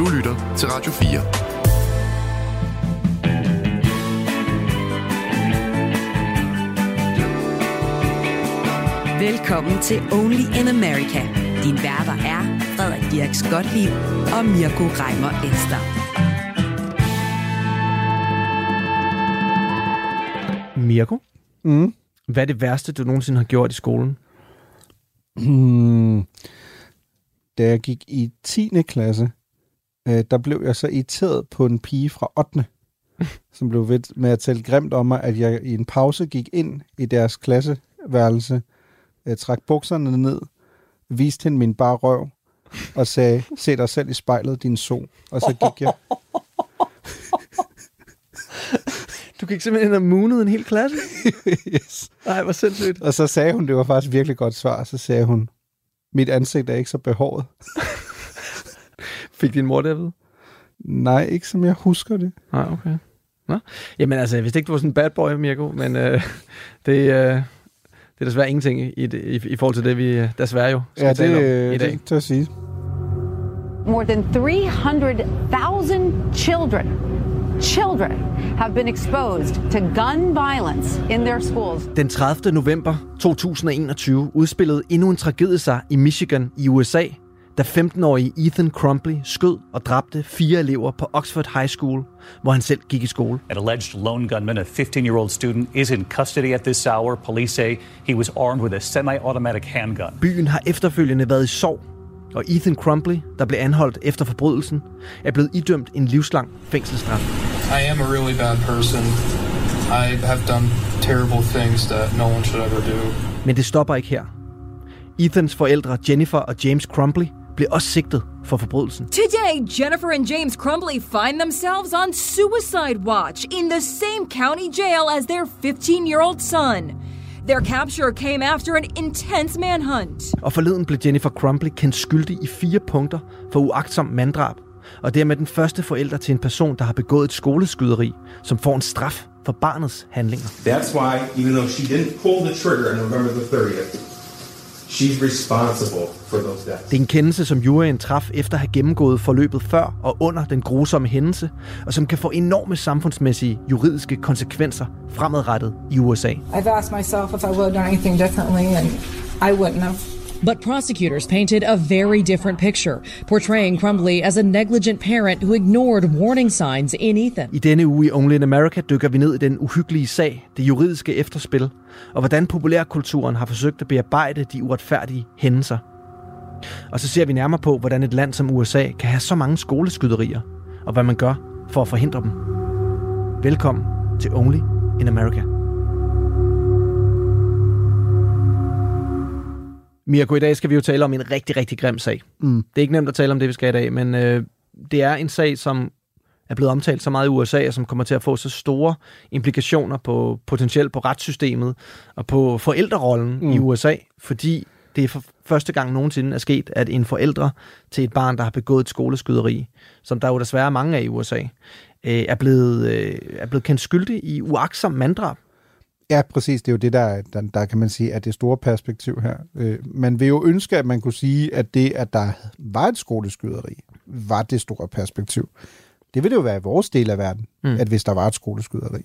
Du lytter til Radio 4. Velkommen til Only in America. Din værter er Frederik Dirk Skotlib og Mirko Reimer Ester. Mirko, Mm. hvad er det værste, du nogensinde har gjort i skolen? Hmm. Da jeg gik i 10. klasse, øh, der blev jeg så irriteret på en pige fra 8. som blev ved med at tale grimt om mig, at jeg i en pause gik ind i deres klasseværelse, øh, trak bukserne ned, viste hende min bare røv, og sagde, se dig selv i spejlet, din so. Og så gik jeg. Du gik simpelthen og moonede en hel klasse? yes. Nej, hvor sindssygt. Og så sagde hun, det var faktisk virkelig godt svar, så sagde hun, mit ansigt er ikke så behåret. Fik din mor det at vide? Nej, ikke som jeg husker det. Nej, okay. Nå. Jamen altså, jeg vidste ikke, du var sådan en bad boy, Mirko, men øh, det, øh, det er desværre ingenting i, i, i, i forhold til det, vi øh, desværre jo skal Ja, tale om det, i dag. det, det at sige. More than 300,000 children, children have been exposed to gun violence in their schools. Den 30. november 2021 udspillede endnu en tragedie sig i Michigan i USA, da 15-årige Ethan Crumpley skød og dræbte fire elever på Oxford High School, hvor han selv gik i skole. An alleged lone gunman, a 15-year-old student, is in custody at this hour. Police say he was armed with a semi-automatic handgun. Byen har efterfølgende været i sorg, og Ethan Crumpley, der blev anholdt efter forbrydelsen, er blevet idømt en livslang fængselsstraf. I am a really bad person. I have done terrible things that no one should ever do. Men det stopper ikke her. Ethans forældre Jennifer og James Crumpley blev også sigtet for forbrydelsen. Today, Jennifer and James Crumbley find themselves on suicide watch in the same county jail as their 15 year old son. Their capture came after an intense manhunt. Og forleden blev Jennifer Crumpley kendt skyldig i fire punkter for uagtsom manddrab, og dermed den første forælder til en person, der har begået et skoleskyderi, som får en straf for barnets handlinger. That's why, even though she didn't pull the trigger on November the 30th, she's responsible for those deaths. Det er en kendelse, som juryen traf efter at have gennemgået forløbet før og under den grusomme hændelse, og som kan få enorme samfundsmæssige juridiske konsekvenser fremadrettet i USA. I've asked myself if I would have done anything differently, and I wouldn't have. But prosecutors painted a very different picture, portraying Crumbly as a negligent parent who ignored warning signs in Ethan. I denne uge i Only in America dykker vi ned i den uhyggelige sag, det juridiske efterspil, og hvordan populærkulturen har forsøgt at bearbejde de uretfærdige hændelser. Og så ser vi nærmere på, hvordan et land som USA kan have så mange skoleskyderier, og hvad man gør for at forhindre dem. Velkommen til Only in America. Mirko, i dag skal vi jo tale om en rigtig, rigtig grim sag. Mm. Det er ikke nemt at tale om det, vi skal i dag, men øh, det er en sag, som er blevet omtalt så meget i USA, og som kommer til at få så store implikationer på potentielt på retssystemet og på forældrerollen mm. i USA, fordi det er for første gang nogensinde er sket, at en forældre til et barn, der har begået et skoleskyderi, som der jo desværre er mange af i USA, øh, er, blevet, øh, er blevet kendt skyldig i uaksom manddrab. Ja, præcis. Det er jo det, der, der, der kan man sige, er det store perspektiv her. Øh, man vil jo ønske, at man kunne sige, at det, at der var et skoleskyderi, var det store perspektiv. Det ville det jo være i vores del af verden, mm. at hvis der var et skoleskyderi,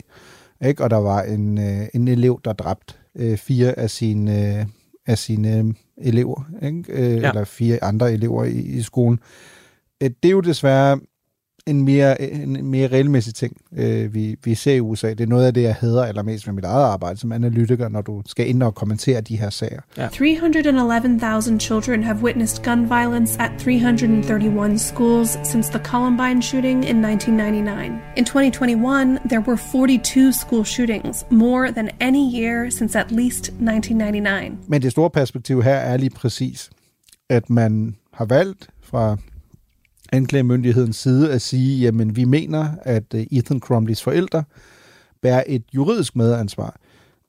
ikke? og der var en, øh, en elev, der dræbte øh, fire af sine, øh, af sine øh, elever, ikke? Øh, Ja. eller fire andre elever i, i skolen. Øh, det er jo desværre en mere, en mere regelmæssig ting, øh, vi, vi ser i USA. Det er noget af det, jeg hader allermest med mit eget arbejde som analytiker, når du skal ind og kommentere de her sager. Ja. 311,000 children have witnessed gun violence at 331 schools since the Columbine shooting in 1999. In 2021, there were 42 school shootings, more than any year since at least 1999. Men det store perspektiv her er lige præcis, at man har valgt fra anklagemyndighedens side at sige, jamen vi mener, at øh, Ethan Crumleys forældre bærer et juridisk medansvar.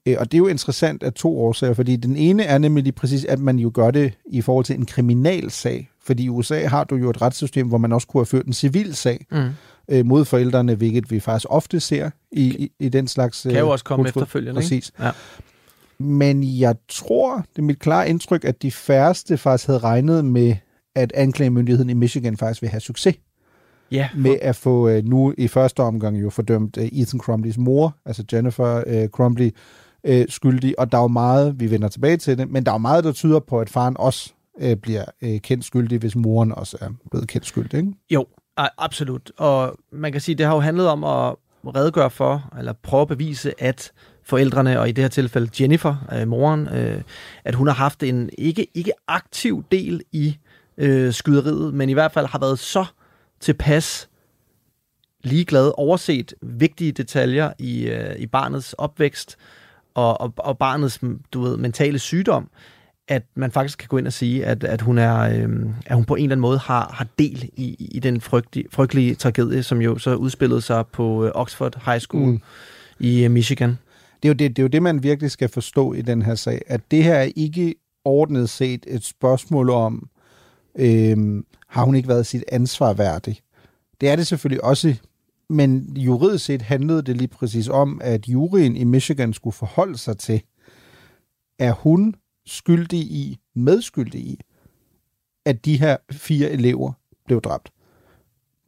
Øh, Og det er jo interessant af to årsager, fordi den ene er nemlig lige præcis, at man jo gør det i forhold til en kriminalsag. Fordi i USA har du jo et retssystem, hvor man også kunne have ført en civil sag Mm. øh, mod forældrene, hvilket vi faktisk ofte ser i, i, i den slags... Kan jo også komme kultur. efterfølgende, ikke? Præcis. Ja. Men jeg tror, det er mit klare indtryk, at de færreste faktisk havde regnet med, at anklagemyndigheden i Michigan faktisk vil have succes Ja. med at få øh, nu i første omgang jo fordømt øh, Ethan Crumleys mor, altså Jennifer øh, Crumley, øh, skyldig. Og der er jo meget, vi vender tilbage til det, men der er jo meget, der tyder på, at faren også øh, bliver øh, kendt skyldig, hvis moren også er blevet kendt skyldig. Ikke? Jo, absolut. Og man kan sige, det har jo handlet om at redegøre for, eller prøve at bevise, at forældrene, og i det her tilfælde Jennifer, øh, moren, øh, at hun har haft en ikke, ikke aktiv del i øh, skyderiet, men i hvert fald har været så tilpas ligeglad, overset vigtige detaljer i, øh, i barnets opvækst og, og, og barnets du ved, mentale sygdom, at man faktisk kan gå ind og sige, at, at, hun, er, øh, at hun på en eller anden måde har, har del i, i den frygtelige, frygtelige tragedie, som jo så udspillede sig på øh, Oxford High School mm. i øh, Michigan. Det er, jo det, det er jo det, man virkelig skal forstå i den her sag, at det her er ikke ordnet set et spørgsmål om, øhm, har hun ikke været sit ansvar værdig? Det er det selvfølgelig også, men juridisk set handlede det lige præcis om, at juryen i Michigan skulle forholde sig til, er hun skyldig i, medskyldig i, at de her fire elever blev dræbt.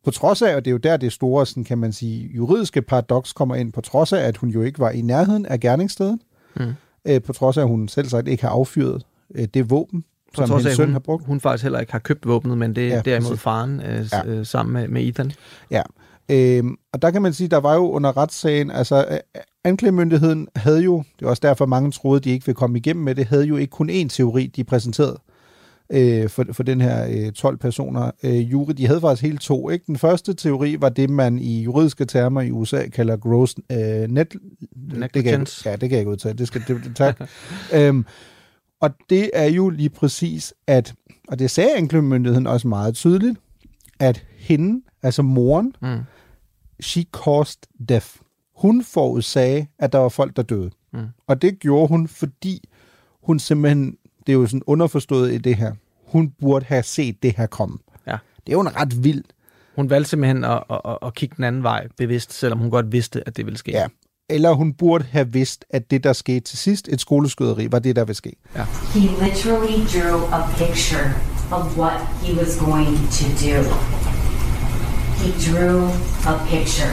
På trods af, og det er jo der det store, sådan kan man sige, juridiske paradoks kommer ind, på trods af, at hun jo ikke var i nærheden af gerningsstedet, Mm. øh, på trods af, at hun selv sagt ikke har affyret øh, det våben, På som trods af, søn hun, har brugt. hun faktisk heller ikke har købt våbnet, men det er Ja, derimod præcis. faren øh, Ja. øh, sammen med, med Ethan. Ja, øhm, og der kan man sige, der var jo under retssagen, altså øh, anklagemyndigheden havde jo, det er også derfor mange troede, de ikke ville komme igennem med det, havde jo ikke kun én teori, de præsenterede øh, for, for den her øh, 12 personer. Øh, jury, de havde faktisk hele to. Ikke? Den første teori var det, man i juridiske termer i USA kalder gross øh, net... Det kan jeg, Negligence. ja, det kan jeg ikke udtale. Det skal, det, tak. øhm, og det er jo lige præcis, at, og det sagde anklagemyndigheden også meget tydeligt, at hende, altså moren, Mm. she caused death. Hun forudsagde, at der var folk, der døde. Mm. Og det gjorde hun, fordi hun simpelthen, det er jo sådan underforstået i det her, hun burde have set det her komme. Ja. Det er jo en ret vild. Hun valgte simpelthen at, at, at, at kigge den anden vej bevidst, selvom hun godt vidste, at det ville ske. Ja. Eller hun burde have vidst, at det, der skete til sidst, et skoleskyderi, var det, der ville ske. Ja. He literally drew a picture of what he was going to do. He drew a picture.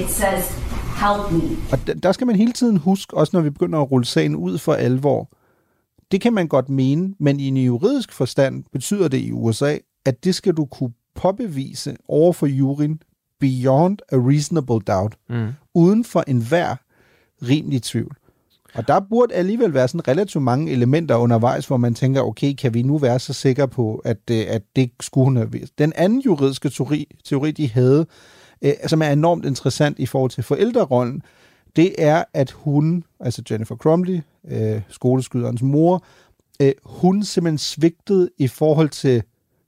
It says, help me. Og der- der skal man hele tiden huske, også når vi begynder at rulle sagen ud for alvor, det kan man godt mene, men i en juridisk forstand betyder det i USA, at det skal du kunne påbevise over for juryen beyond a reasonable doubt, Mm. uden for enhver rimelig tvivl. Og der burde alligevel være sådan relativt mange elementer undervejs, hvor man tænker, okay, kan vi nu være så sikre på, at, øh, at det skulle hun have vidst. Den anden juridiske teori, teori de havde, øh, som er enormt interessant i forhold til forældrerollen, det er, at hun, altså Jennifer Crumley, øh, skoleskyderens mor, øh, hun simpelthen svigtede i forhold til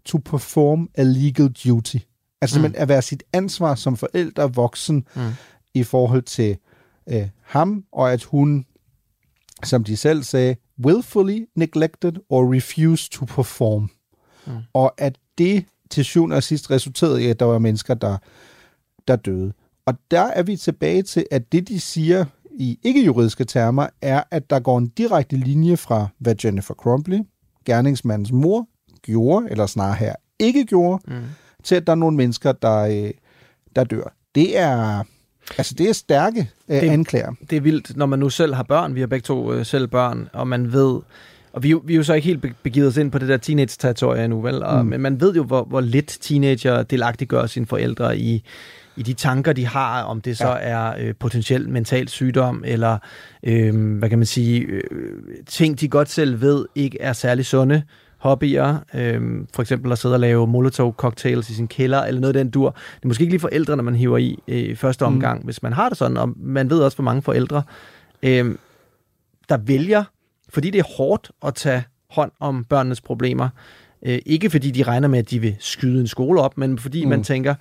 to perform a legal duty. Altså Mm. at være sit ansvar som forældre voksen Mm. i forhold til øh, ham, og at hun, som de selv sagde, willfully neglected or refused to perform. Mm. Og at det til syvende og sidst resulterede i, at der var mennesker, der, der døde. Og der er vi tilbage til, at det, de siger i ikke-juridiske termer, er, at der går en direkte linje fra, hvad Jennifer Crumbley, gerningsmandens mor, gjorde, eller snarere her ikke gjorde, Mm. Til at der er nogle mennesker, der, øh, der dør. Det er, altså det er stærke øh, Det- anklager. Det er vildt, når man nu selv har børn. Vi har begge to øh, selv børn, og man ved... Og vi, vi er jo så ikke helt be- begivet os ind på det der teenage-territorie endnu, vel? Og, Mm. Men man ved jo, hvor, hvor lidt teenager delagtiggør sine forældre i, i de tanker, de har, om det så Ja. er øh, potentielt mental sygdom, eller øh, hvad kan man sige, øh, ting, de godt selv ved, ikke er særlig sunde hobbyer, øh, for eksempel at sidde og lave Molotov-cocktails i sin kælder, eller noget af den dur. Det er måske ikke lige forældrene, man hiver i øh, i første Mm. omgang, mm. hvis man har det sådan, og man ved også, hvor mange forældre, øh, der vælger, fordi det er hårdt at tage hånd om børnenes problemer, øh, ikke fordi de regner med, at de vil skyde en skole op, men fordi Mm. mm. man tænker,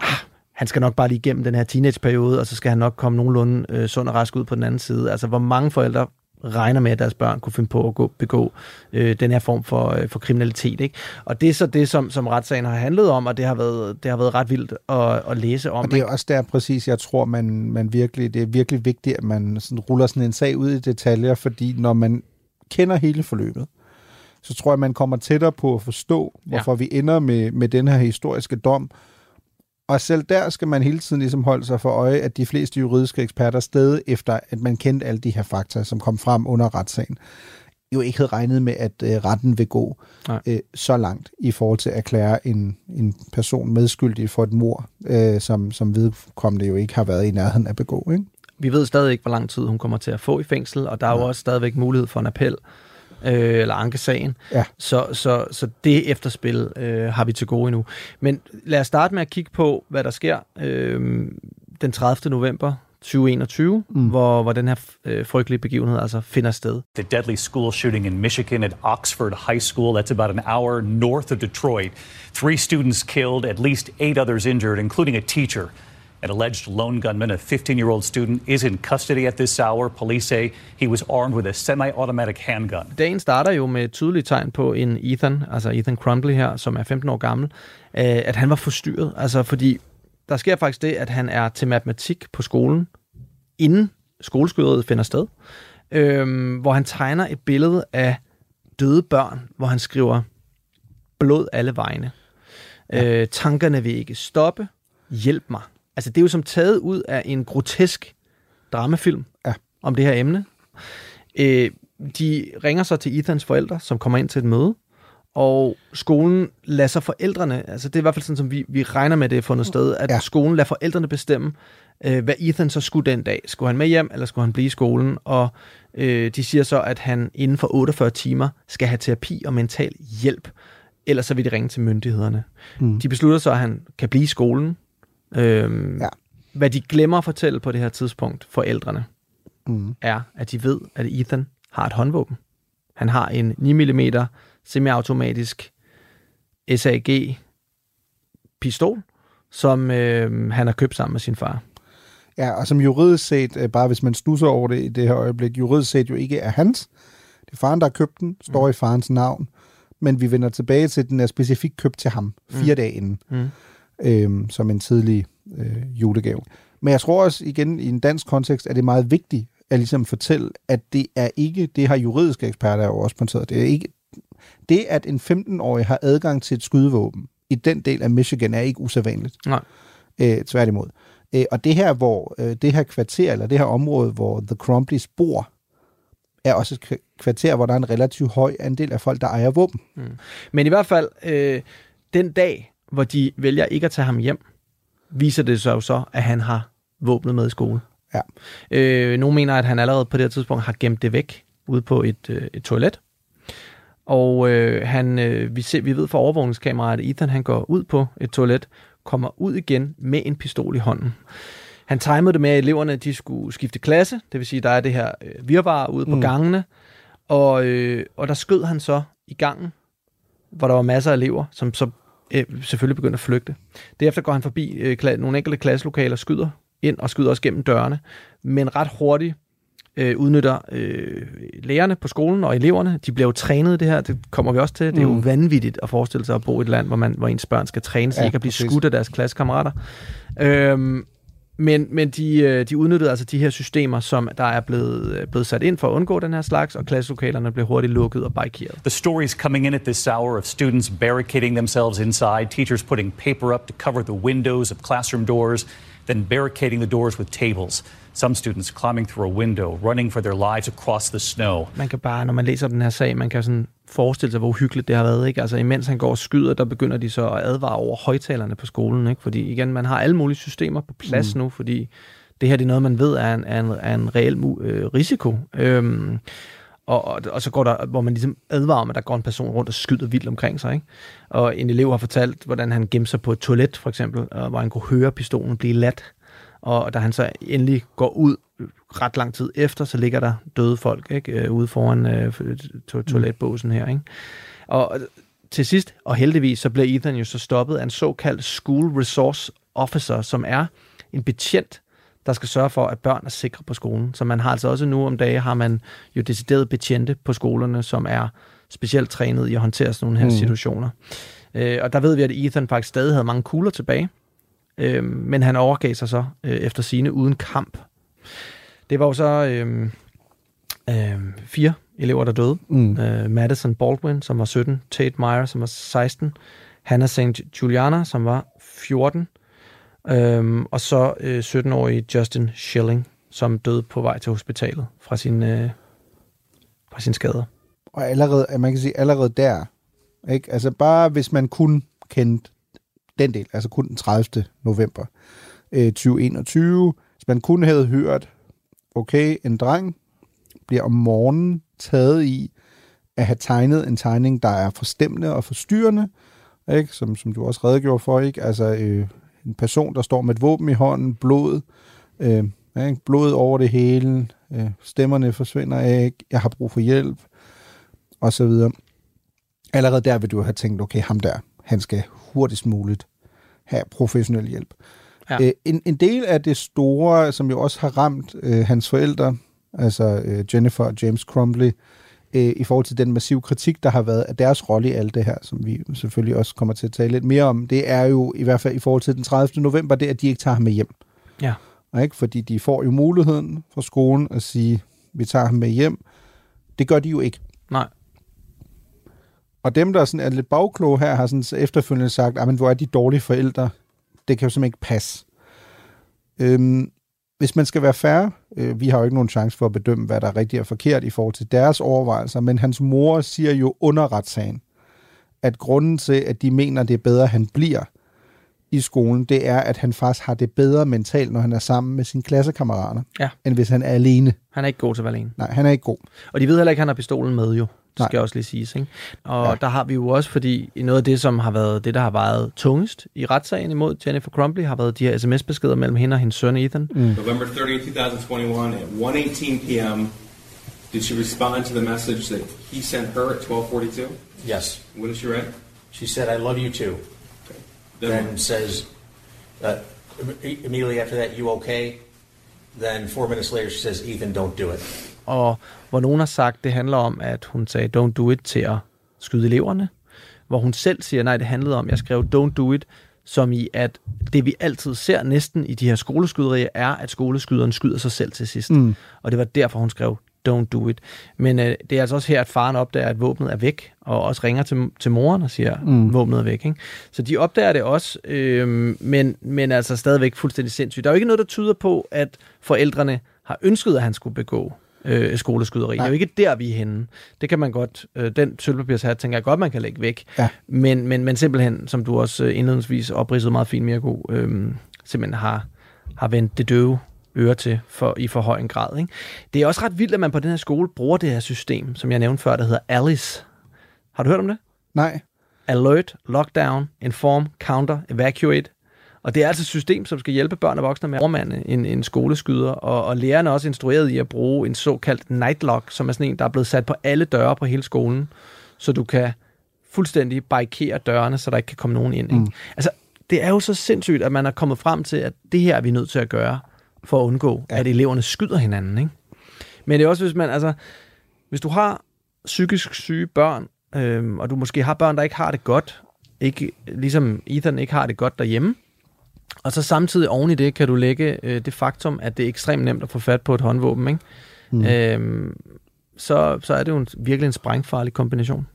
ah, han skal nok bare lige igennem den her teenageperiode, og så skal han nok komme nogenlunde øh, sund og rask ud på den anden side. Altså, hvor mange forældre regner med, at deres børn kunne finde på at gå, begå øh, den her form for, øh, for kriminalitet. Ikke? Og det er så det, som, som retssagen har handlet om, og det har været, det har været ret vildt at, at læse om. Og det er også der præcis, jeg tror, man, man virkelig, det er virkelig vigtigt, at man sådan ruller sådan en sag ud i detaljer, fordi når man kender hele forløbet, så tror jeg, man kommer tættere på at forstå, hvorfor ja. vi ender med, med den her historiske dom. Og selv der skal man hele tiden ligesom holde sig for øje, at de fleste juridiske eksperter stadig efter, at man kendte alle de her fakta, som kom frem under retssagen, jo ikke havde regnet med, at øh, retten vil gå øh, så langt i forhold til at erklære en, en person medskyldig for et mor, øh, som, som vedkommende jo ikke har været i nærheden af begå. Ikke? Vi ved stadig ikke, hvor lang tid hun kommer til at få i fængsel, og der er jo også stadigvæk mulighed for en appel øh, eller ankesagen. Ja. Så, så, så det efterspil øh, har vi til gode endnu. Men lad os starte med at kigge på, hvad der sker øh, den 30. november 2021, mm. hvor, hvor den her øh, frygtelige begivenhed altså finder sted. The deadly school shooting in Michigan at Oxford High School. That's about an hour north of Detroit. Three students killed, at least eight others injured, including a teacher. An alleged lone gunman, a 15 year old student, is in custody at this hour. Police say he was armed with a semi automatic handgun. Dagen starter jo med et tydeligt tegn på en Ethan, altså Ethan Crumbley her, som er 15 år gammel, øh, at han var forstyrret. Altså fordi der sker faktisk det, at han er til matematik på skolen, inden skoleskyderiet finder sted, øh, hvor han tegner et billede af døde børn, hvor han skriver blod alle vegne. Ja. Øh, tankerne vil ikke stoppe. Hjælp mig. Altså, det er jo som taget ud af en grotesk dramafilm ja. om det her emne. Øh, de ringer så til Ethans forældre, som kommer ind til et møde, og skolen lader så forældrene, altså det er i hvert fald sådan, som vi, vi regner med, det er fundet sted, at ja. skolen lader forældrene bestemme, øh, hvad Ethan så skulle den dag. Skulle han med hjem, eller skulle han blive i skolen? Og øh, de siger så, at han inden for 48 timer skal have terapi og mental hjælp, ellers så vil de ringe til myndighederne. Mm. De beslutter så, at han kan blive i skolen, Øhm, ja. Hvad de glemmer at fortælle på det her tidspunkt, forældrene, mm. er, at de ved, at Ethan har et håndvåben. Han har en 9 mm semiautomatisk SAG pistol, som øh, han har købt sammen med sin far. Ja, og som juridisk set, øh, bare hvis man stusser over det i det her øjeblik, juridisk set jo ikke er hans. Det er faren, der har købt den, står mm. i farens navn, men vi vender tilbage til, at den er specifikt købt til ham fire mm. dage inden. Mm øh, som en tidlig øh, julegave. Men jeg tror også igen, i en dansk kontekst, er det meget vigtigt at ligesom fortælle, at det er ikke, det har juridiske eksperter jo også pointeret, det er ikke, det at en 15-årig har adgang til et skydevåben i den del af Michigan er ikke usædvanligt. Nej. Øh, tværtimod. Øh, og det her, hvor øh, det her kvarter, eller det her område, hvor The Crumbleys bor, er også et kvarter, hvor der er en relativt høj andel af folk, der ejer våben. Mm. Men i hvert fald, øh, den dag, hvor de vælger ikke at tage ham hjem, viser det sig jo så, at han har våbnet med i skole. Ja. Øh, nogle mener, at han allerede på det her tidspunkt har gemt det væk ude på et, øh, et toilet. Og øh, han, øh, vi, ser, vi ved fra overvågningskameraet, at Ethan han går ud på et toilet, kommer ud igen med en pistol i hånden. Han timede det med, at eleverne de skulle skifte klasse, det vil sige, der er det her øh, virvar ude på mm. gangene, og, øh, og der skød han så i gangen, hvor der var masser af elever, som så øh, selvfølgelig begyndt at flygte. Derefter går han forbi øh, nogle enkelte klasselokaler, skyder ind og skyder også gennem dørene, men ret hurtigt øh, udnytter øh, lærerne på skolen og eleverne. De bliver jo trænet i det her, det kommer vi også til. Det er jo mm. vanvittigt at forestille sig at bo i et land, hvor, man, hvor ens børn skal trænes, ja, ikke at blive skudt af deres klassekammerater. Øhm, men, men de, øh, de udnyttede altså de her systemer, som der er blevet, øh, blevet sat ind for at undgå den her slags, og klasselokalerne blev hurtigt lukket og barrikeret. The stories coming in at this hour of students barricading themselves inside, teachers putting paper up to cover the windows of classroom doors, then barricading the doors with tables. Some students climbing through a window, running for their lives across the snow. Man kan bare, når man læser den her sag, man kan sådan forestille sig, hvor uhyggeligt det har været. Ikke? Altså, imens han går og skyder, der begynder de så at advare over højtalerne på skolen. Ikke? Fordi igen, man har alle mulige systemer på plads mm. nu, fordi det her det er noget, man ved er en, er en, er en reel øh, risiko. Øhm, og, og, og så går der, hvor man ligesom advarer om, at der går en person rundt og skyder vildt omkring sig. Ikke? Og en elev har fortalt, hvordan han gemte sig på et toilet, for eksempel, hvor han kunne høre pistolen blive lat. Og da han så endelig går ud ret lang tid efter, så ligger der døde folk ikke, øh, ude foran øh, to- toiletbåsen her. Ikke? Og til sidst, og heldigvis, så bliver Ethan jo så stoppet af en såkaldt School Resource Officer, som er en betjent, der skal sørge for, at børn er sikre på skolen. Så man har altså også nu om dagen, har man jo decideret betjente på skolerne, som er specielt trænet i at håndtere sådan nogle her mm. situationer. Øh, og der ved vi, at Ethan faktisk stadig havde mange kugler tilbage, øh, men han overgav sig så øh, efter sine uden kamp. Det var jo så øh, øh, fire elever, der døde. Mm. Øh, Madison Baldwin, som var 17. Tate Meyer, som var 16. Hannah St. Juliana, som var 14. Øhm, og så øh, 17-årige Justin Schilling, som døde på vej til hospitalet fra sin, øh, fra sin skader. Og allerede, man kan sige, allerede der, ikke? altså bare hvis man kun kendte den del, altså kun den 30. november øh, 2021, hvis man kun havde hørt, okay, en dreng bliver om morgenen taget i at have tegnet en tegning, der er forstemmende og forstyrrende, ikke? Som, som du også redegjorde for, ikke? Altså øh, en person, der står med et våben i hånden, blod, øh, ikke? blod over det hele, øh, stemmerne forsvinder ikke, jeg har brug for hjælp, og så videre. Allerede der vil du have tænkt, okay, ham der, han skal hurtigst muligt have professionel hjælp. Ja. Øh, en, en del af det store, som jo også har ramt øh, hans forældre, altså øh, Jennifer og James Crumbley, øh, i forhold til den massive kritik, der har været af deres rolle i alt det her, som vi selvfølgelig også kommer til at tale lidt mere om, det er jo i hvert fald i forhold til den 30. november, det er, at de ikke tager ham med hjem. Ja. Ikke? Fordi de får jo muligheden fra skolen at sige, vi tager ham med hjem. Det gør de jo ikke. Nej. Og dem, der sådan er lidt bagkloge her, har sådan efterfølgende sagt, men hvor er de dårlige forældre? Det kan jo simpelthen ikke passe. Øhm, hvis man skal være fair, øh, vi har jo ikke nogen chance for at bedømme, hvad der er rigtigt og forkert i forhold til deres overvejelser, men hans mor siger jo under retssagen, at grunden til, at de mener, det er bedre, at han bliver i skolen, det er, at han faktisk har det bedre mentalt, når han er sammen med sine klassekammerater, Ja. end hvis han er alene. Han er ikke god til at være alene. Nej, han er ikke god. Og de ved heller ikke, at han har pistolen med jo. Det Nej. skal også lige siges. Ikke? Og ja. der har vi jo også, fordi noget af det, som har været det, der har vejet tungest i retssagen imod Jennifer Crumbley, har været de her sms-beskeder mellem hende og hendes søn Ethan. Mm. November 30, 2021 at 1:18 p.m. Did she respond to the message that he sent her at 12:42? Yes. What did she write? She said, I love you too. Then says, uh, im- immediately after that, you okay? Then four minutes later, she says, Ethan, don't do it. Og hvor nogen har sagt, det handler om, at hun sagde, don't do it til at skyde eleverne. Hvor hun selv siger, nej, det handlede om, jeg skrev, don't do it, som i, at det vi altid ser næsten i de her skoleskyderier, er, at skoleskyderen skyder sig selv til sidst. Mm. Og det var derfor, hun skrev, don't do it. Men øh, det er altså også her, at faren opdager, at våbnet er væk, og også ringer til, til moren og siger, Mm. våbnet er væk. Ikke? Så de opdager det også, øh, men, men altså stadigvæk fuldstændig sindssygt. Der er jo ikke noget, der tyder på, at forældrene har ønsket, at han skulle begå øh, skoleskyderi. Det er jo ikke der, vi er henne. Det kan man godt, øh, den sølvpapirshat tænker jeg godt, man kan lægge væk. Ja. Men, men, men simpelthen, som du også øh, indledningsvis opridsede meget fint, Mirko, øh, simpelthen har, har vendt det døve øre til for, i for høj en grad. Ikke? Det er også ret vildt, at man på den her skole bruger det her system, som jeg nævnte før, der hedder ALICE. Har du hørt om det? Nej. Alert, Lockdown, Inform, Counter, Evacuate. Og det er altså et system, som skal hjælpe børn og voksne med at overmande en, en skoleskyder, og, og lærerne er også instrueret i at bruge en såkaldt nightlock, som er sådan en, der er blevet sat på alle døre på hele skolen, så du kan fuldstændig barrikere dørene, så der ikke kan komme nogen ind. Ikke? Mm. Altså, det er jo så sindssygt, at man er kommet frem til, at det her er vi nødt til at gøre, for at undgå, ja. at eleverne skyder hinanden. Ikke? Men det er også, hvis man, altså, hvis du har psykisk syge børn, øhm, og du måske har børn, der ikke har det godt, ikke, ligesom Ethan ikke har det godt derhjemme, og så samtidig oven i det kan du lægge øh, det faktum, at det er ekstremt nemt at få fat på et håndvåben, ikke? Mm. Øhm, så, så er det jo en, virkelig en sprængfarlig kombination.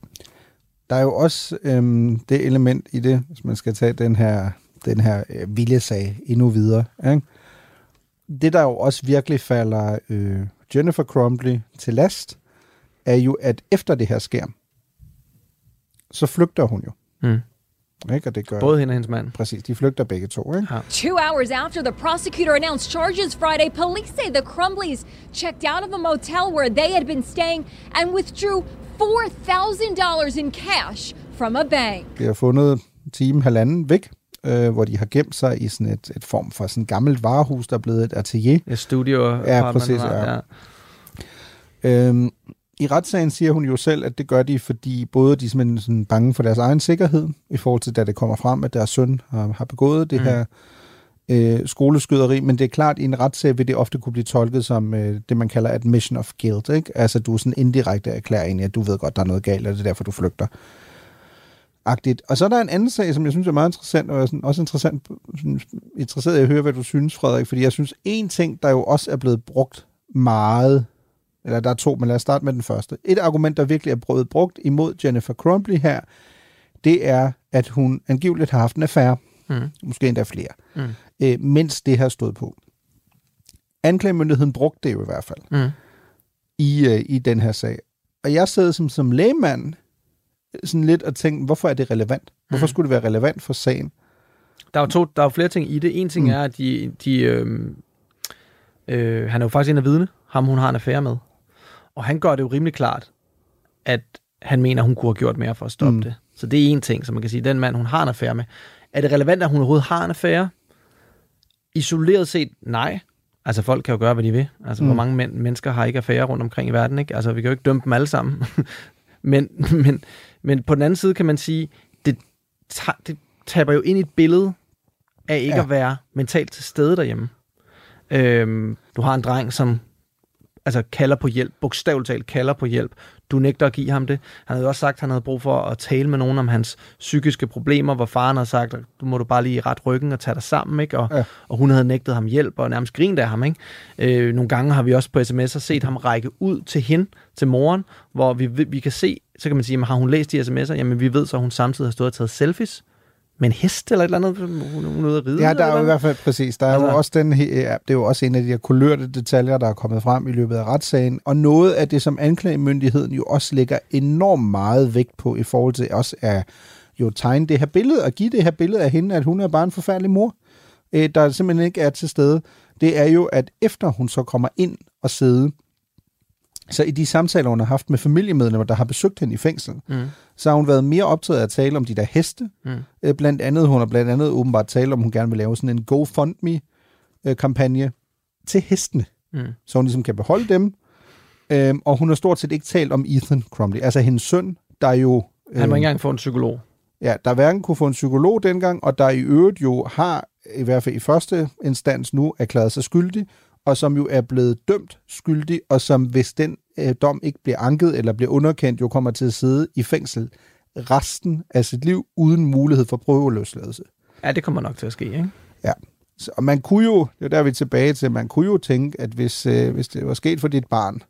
Der er jo også øhm, det element i det, hvis man skal tage den her, den her øh, viljesag endnu videre. Ikke? Det, der jo også virkelig falder øh, Jennifer Crumbley til last, er jo, at efter det her sker, så flygter hun jo. Mm. Ikke? Og det gør, Både hende og hendes mand. Præcis, de flygter begge to. Ikke? Ja. Two hours after the prosecutor announced charges Friday, police say the Crumbleys checked out of a motel where they had been staying and withdrew $4,000 in cash from a bank. De har fundet en time, halvanden væk, øh, hvor de har gemt sig i sådan et, et form for sådan et gammelt varehus, der er blevet et atelier. Ja, studio. Ja, præcis. Ja. Øhm, I retssagen siger hun jo selv, at det gør de, fordi både de er simpelthen sådan bange for deres egen sikkerhed, i forhold til da det kommer frem, at deres søn har, har begået det Mm. her øh, skoleskyderi, men det er klart, at i en retssag vil det ofte kunne blive tolket som øh, det, man kalder admission of guilt. Ikke? Altså, du er sådan indirekte erklærer ind, at du ved godt, der er noget galt, og det er derfor, du flygter. Agtigt. Og så er der en anden sag, som jeg synes er meget interessant, og jeg er sådan også interessant, sådan, interesseret i at høre, hvad du synes, Frederik, fordi jeg synes, en ting, der jo også er blevet brugt meget eller der er to, men lad os starte med den første. Et argument, der virkelig er blevet brugt imod Jennifer Crumbley her, det er, at hun angiveligt har haft en affære, Mm. måske endda flere, Mm. øh, mens det her stod på. Anklagemyndigheden brugte det jo i hvert fald Mm. i, øh, i den her sag. Og jeg sad som, som lægemand sådan lidt og tænkte, hvorfor er det relevant? Hvorfor Mm. skulle det være relevant for sagen? Der er jo, to, der er jo flere ting i det. En ting Mm. er, at de, de, øh, øh, han er jo faktisk en af vidne, ham hun har en affære med. Og han gør det jo rimelig klart, at han mener, hun kunne have gjort mere for at stoppe Mm. det. Så det er en ting, som man kan sige, den mand, hun har en affære med. Er det relevant, at hun overhovedet har en affære? Isoleret set, nej. Altså folk kan jo gøre, hvad de vil. Altså. Mm. hvor mange men- mennesker har ikke affære rundt omkring i verden, ikke? Altså vi kan jo ikke dømme dem alle sammen. men, men, men på den anden side kan man sige, det, ta- det taber jo ind i et billede af ikke Ja. at være mentalt til stede derhjemme. Øhm, du har en dreng, som altså kalder på hjælp, bogstaveligt talt kalder på hjælp. Du nægter at give ham det. Han havde også sagt, at han havde brug for at tale med nogen om hans psykiske problemer, hvor faren havde sagt, at du må du bare lige ret ryggen og tage dig sammen, ikke? Og, ja. og hun havde nægtet ham hjælp og nærmest grint af ham. Ikke? Øh, nogle gange har vi også på sms'er set ham række ud til hende, til moren, hvor vi, vi kan se, så kan man sige, jamen, har hun læst de sms'er? Jamen vi ved så, at hun samtidig har stået og taget selfies med en hest eller et eller andet, hun, hun er ude at ride. Ja, der er jo i hvert fald præcis. Der er altså, jo også den, ja, det er jo også en af de her kulørte detaljer, der er kommet frem i løbet af retssagen. Og noget af det, som anklagemyndigheden jo også lægger enormt meget vægt på i forhold til også er jo tegne det her billede og give det her billede af hende, at hun er bare en forfærdelig mor, øh, der simpelthen ikke er til stede. Det er jo, at efter hun så kommer ind og sidde, så i de samtaler, hun har haft med familiemedlemmer, der har besøgt hende i fængsel, Mm. så har hun været mere optaget af at tale om de der heste. Mm. Øh, Blandt andet, hun har blandt andet åbenbart talt om, hun gerne vil lave sådan en GoFundMe-kampagne til hestene, Mm. så hun ligesom kan beholde dem. Øhm, og hun har stort set ikke talt om Ethan Crumley, altså hendes søn, der jo... Han må øhm, ikke engang få en psykolog. Ja, der hverken kunne få en psykolog dengang, og der i øvrigt jo har, i hvert fald i første instans nu, erklæret sig skyldig, og som jo er blevet dømt skyldig, og som hvis den øh, dom ikke bliver anket eller bliver underkendt, jo kommer til at sidde i fængsel resten af sit liv uden mulighed for prøveløsladelse. Ja, det kommer nok til at ske, ikke? Ja. Så, og man kunne jo, det er der vi er tilbage til, man kunne jo tænke, at hvis, øh, hvis det var sket for dit barn,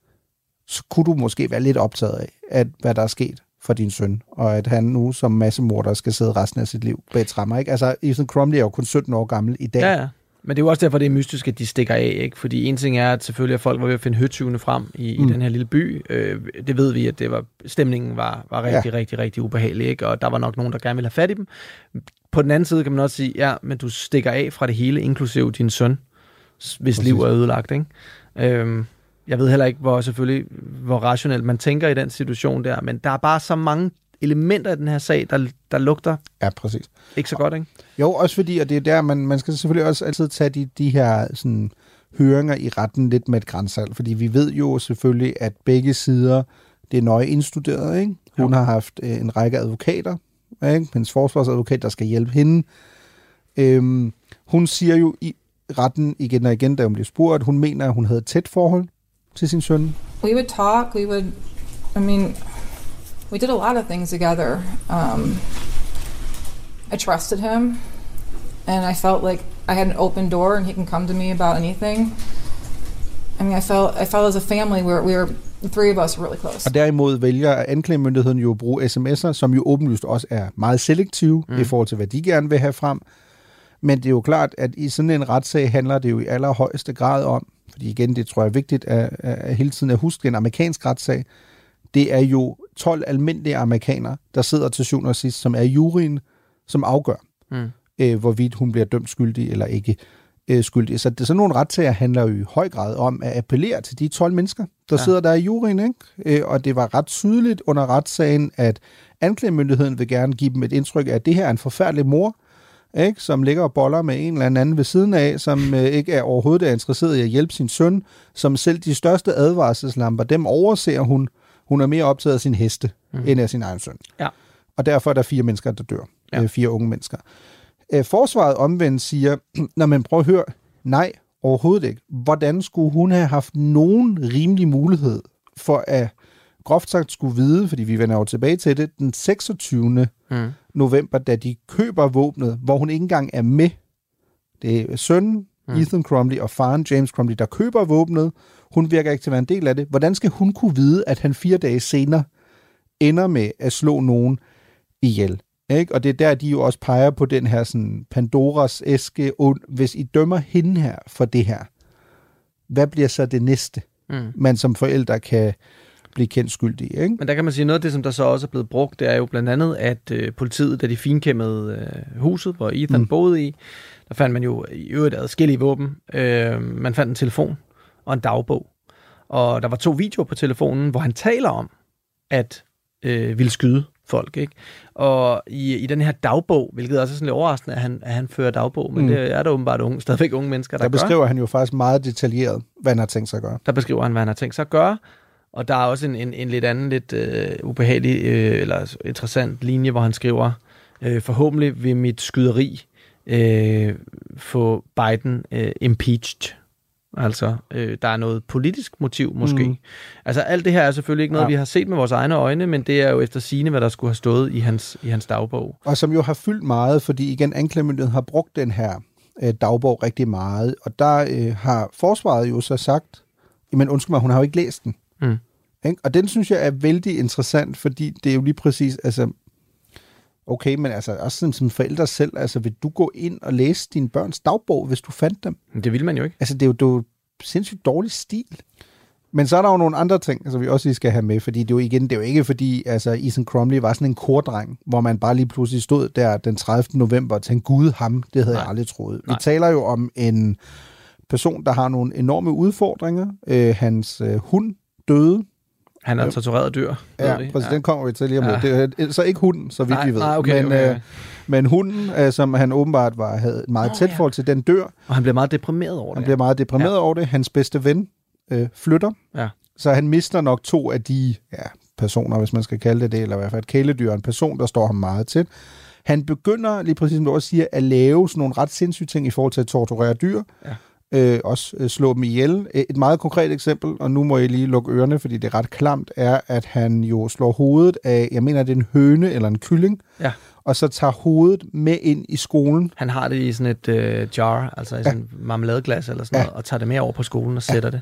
så kunne du måske være lidt optaget af, at, hvad der er sket for din søn, og at han nu som massemorder skal sidde resten af sit liv bag trammer. Ikke? Altså, Ethan Crumley er jo kun 17 år gammel i dag. Ja, ja. Men det er jo også derfor, det er mystisk, at de stikker af, ikke? Fordi en ting er, at selvfølgelig at folk var ved at finde høtyvene frem i, mm. I den her lille by. Øh, det ved vi, at det var, stemningen var, var rigtig, Ja. rigtig, rigtig ubehagelig, ikke? Og der var nok nogen, der gerne ville have fat i dem. På den anden side kan man også sige, ja, men du stikker af fra det hele, inklusive din søn, hvis Præcis. liv er ødelagt, ikke? Øhm, jeg ved heller ikke, hvor selvfølgelig, hvor rationelt man tænker i den situation der, men der er bare så mange elementer i den her sag, der, der lugter Ja, præcis. ikke så godt, ikke? Jo, også fordi, og det er der, man, man skal selvfølgelig også altid tage de, de her sådan, høringer i retten lidt med et grænsalt, fordi vi ved jo selvfølgelig, at begge sider, det er nøje indstuderet, ikke? Hun Jo. har haft øh, en række advokater, ikke? Hendes forsvarsadvokat, der skal hjælpe hende. Øhm, hun siger jo i retten igen og igen, da hun bliver spurgt, at hun mener, at hun havde et tæt forhold til sin søn. We would talk. We would, I mean, we did a lot of things together. Um, I trusted him, and I felt like I had an open door, and he can come to me about anything. I mean, I felt I felt as a family where we were the three of us were really close. Og derimod vælger anklagemyndigheden jo at bruge sms'er, som jo åbenlyst også er meget selektive mm. i forhold til, hvad de gerne vil have frem. Men det er jo klart, at i sådan en retssag handler det jo i allerhøjeste grad om, fordi igen, det tror jeg er vigtigt at, at, at hele tiden at huske, en amerikansk retssag, det er jo 12 almindelige amerikanere, der sidder til syvende og sidst, som er juryen, som afgør, Mm. øh, hvorvidt hun bliver dømt skyldig eller ikke øh, skyldig. Så det, sådan nogle retssager handler jo i høj grad om at appellere til de 12 mennesker, der ja. Sidder der i juryen. Ikke? Øh, og det var ret tydeligt under retssagen, at anklagemyndigheden vil gerne give dem et indtryk af, at det her er en forfærdelig mor, ikke? som ligger og boller med en eller anden ved siden af, som øh, ikke er overhovedet er interesseret i at hjælpe sin søn, som selv de største advarselslamper, dem overser hun. Hun er mere optaget af sin heste, mm. end af sin egen søn. Ja. Og derfor er der fire mennesker, der dør. Ja. Øh, fire unge mennesker. Øh, forsvaret omvendt siger, når man prøver at høre, nej, overhovedet ikke. Hvordan skulle hun have haft nogen rimelig mulighed for at groft sagt skulle vide, fordi vi vender jo tilbage til det, den 26. Mm. november, da de køber våbnet, hvor hun ikke engang er med. Det er sønnen, mm. Ethan Crumley og faren James Crumley, der køber våbnet. Hun virker ikke til at være en del af det. Hvordan skal hun kunne vide, at han fire dage senere ender med at slå nogen ihjel? Ikke? Og det er der, de jo også peger på den her sådan Pandoras æske. Og hvis I dømmer hende her for det her, hvad bliver så det næste, Mm. man som forældre kan blive kendt skyldig? Ikke? Men der kan man sige, noget af det, som der så også er blevet brugt, det er jo blandt andet, at øh, politiet, da de finkæmmede øh, huset, hvor Ethan Mm. boede i, der fandt man jo i øvrigt adskillige våben. Øh, man fandt en telefon og en dagbog. Og der var to videoer på telefonen, hvor han taler om, at øh, ville skyde folk. Ikke? Og i, i den her dagbog, hvilket også er sådan lidt overraskende, at han, at han fører dagbog, men Mm. det er der åbenbart unge, stadigvæk unge mennesker, der, Der gør. beskriver han jo faktisk meget detaljeret, hvad han har tænkt sig at gøre. Der beskriver han, hvad han har tænkt sig at gøre. Og der er også en, en, en lidt anden, lidt øh, ubehagelig øh, eller interessant linje, hvor han skriver, øh, forhåbentlig vil mit skyderi øh, få Biden øh, impeached. Altså, øh, der er noget politisk motiv måske. Mm. Altså, alt det her er selvfølgelig ikke noget, Ja. vi har set med vores egne øjne, men det er jo efter sigende, hvad der skulle have stået i hans, i hans dagbog. Og som jo har fyldt meget, fordi igen, anklagemyndigheden har brugt den her øh, dagbog rigtig meget, og der øh, har forsvaret jo så sagt, men undskyld mig, hun har jo ikke læst den. Mm. Ikke? Og den synes jeg er vældig interessant, fordi det er jo lige præcis, altså, okay, men altså også som, som forældre selv, altså vil du gå ind og læse din børns dagbog, hvis du fandt dem? Men det vil man jo ikke. Altså det er jo, det er jo sindssygt dårlig stil. Men så er der jo nogle andre ting, altså, vi også lige skal have med, fordi det er jo igen, det er jo ikke fordi, altså Ethan Crumley var sådan en kordreng, hvor man bare lige pludselig stod der den 30. november og tænkte, gud ham, det havde Nej. jeg aldrig troet. Nej. Vi taler jo om en person, der har nogle enorme udfordringer. Øh, hans øh, hund døde. Han er tortureret dyr. Ja, vi. præcis, den kommer vi til lige om lidt. Ja. Det er så ikke hunden, så vidt Nej, vi ved. nej, okay, men, okay. Øh, men hunden, øh, som han åbenbart var, havde et meget oh, tæt forhold til, den dør. Og han bliver meget deprimeret over Han det. bliver meget deprimeret ja. over det. Hans bedste ven øh, flytter. Ja. Så han mister nok to af de ja, personer, hvis man skal kalde det det, eller i hvert fald et kæledyr, en person, der står ham meget tæt. Han begynder, lige præcis som du også siger, at lave sådan nogle ret sindssyge ting i forhold til at torturere dyr. Ja. Øh, også øh, slå dem ihjel. Et meget konkret eksempel, og nu må jeg lige lukke ørerne, fordi det er ret klamt, er, at han jo slår hovedet af, jeg mener, det er en høne eller en kylling, Ja. og så tager hovedet med ind i skolen. Han har det i sådan et øh, jar, altså i sådan en marmeladeglas eller sådan Ja. noget, og tager det med over på skolen og sætter det.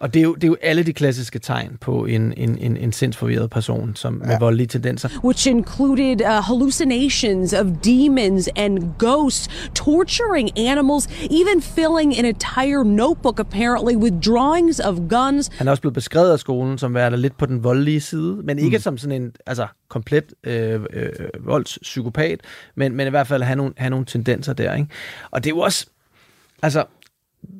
Ja. Og det er, jo, det er jo alle de klassiske tegn på en, en, en, en sindsforvirret person, som med voldelige tendenser. which included uh, hallucinations of demons and ghosts, torturing animals, even filling an entire notebook apparently with drawings of guns. Han er også blevet beskrevet af skolen som værende lidt på den voldelige side, men ikke mm. som sådan en altså, komplet øh, øh, voldspsykopat, men, men i hvert fald have nogle, have nogle tendenser der. Ikke? Og det er jo også, altså,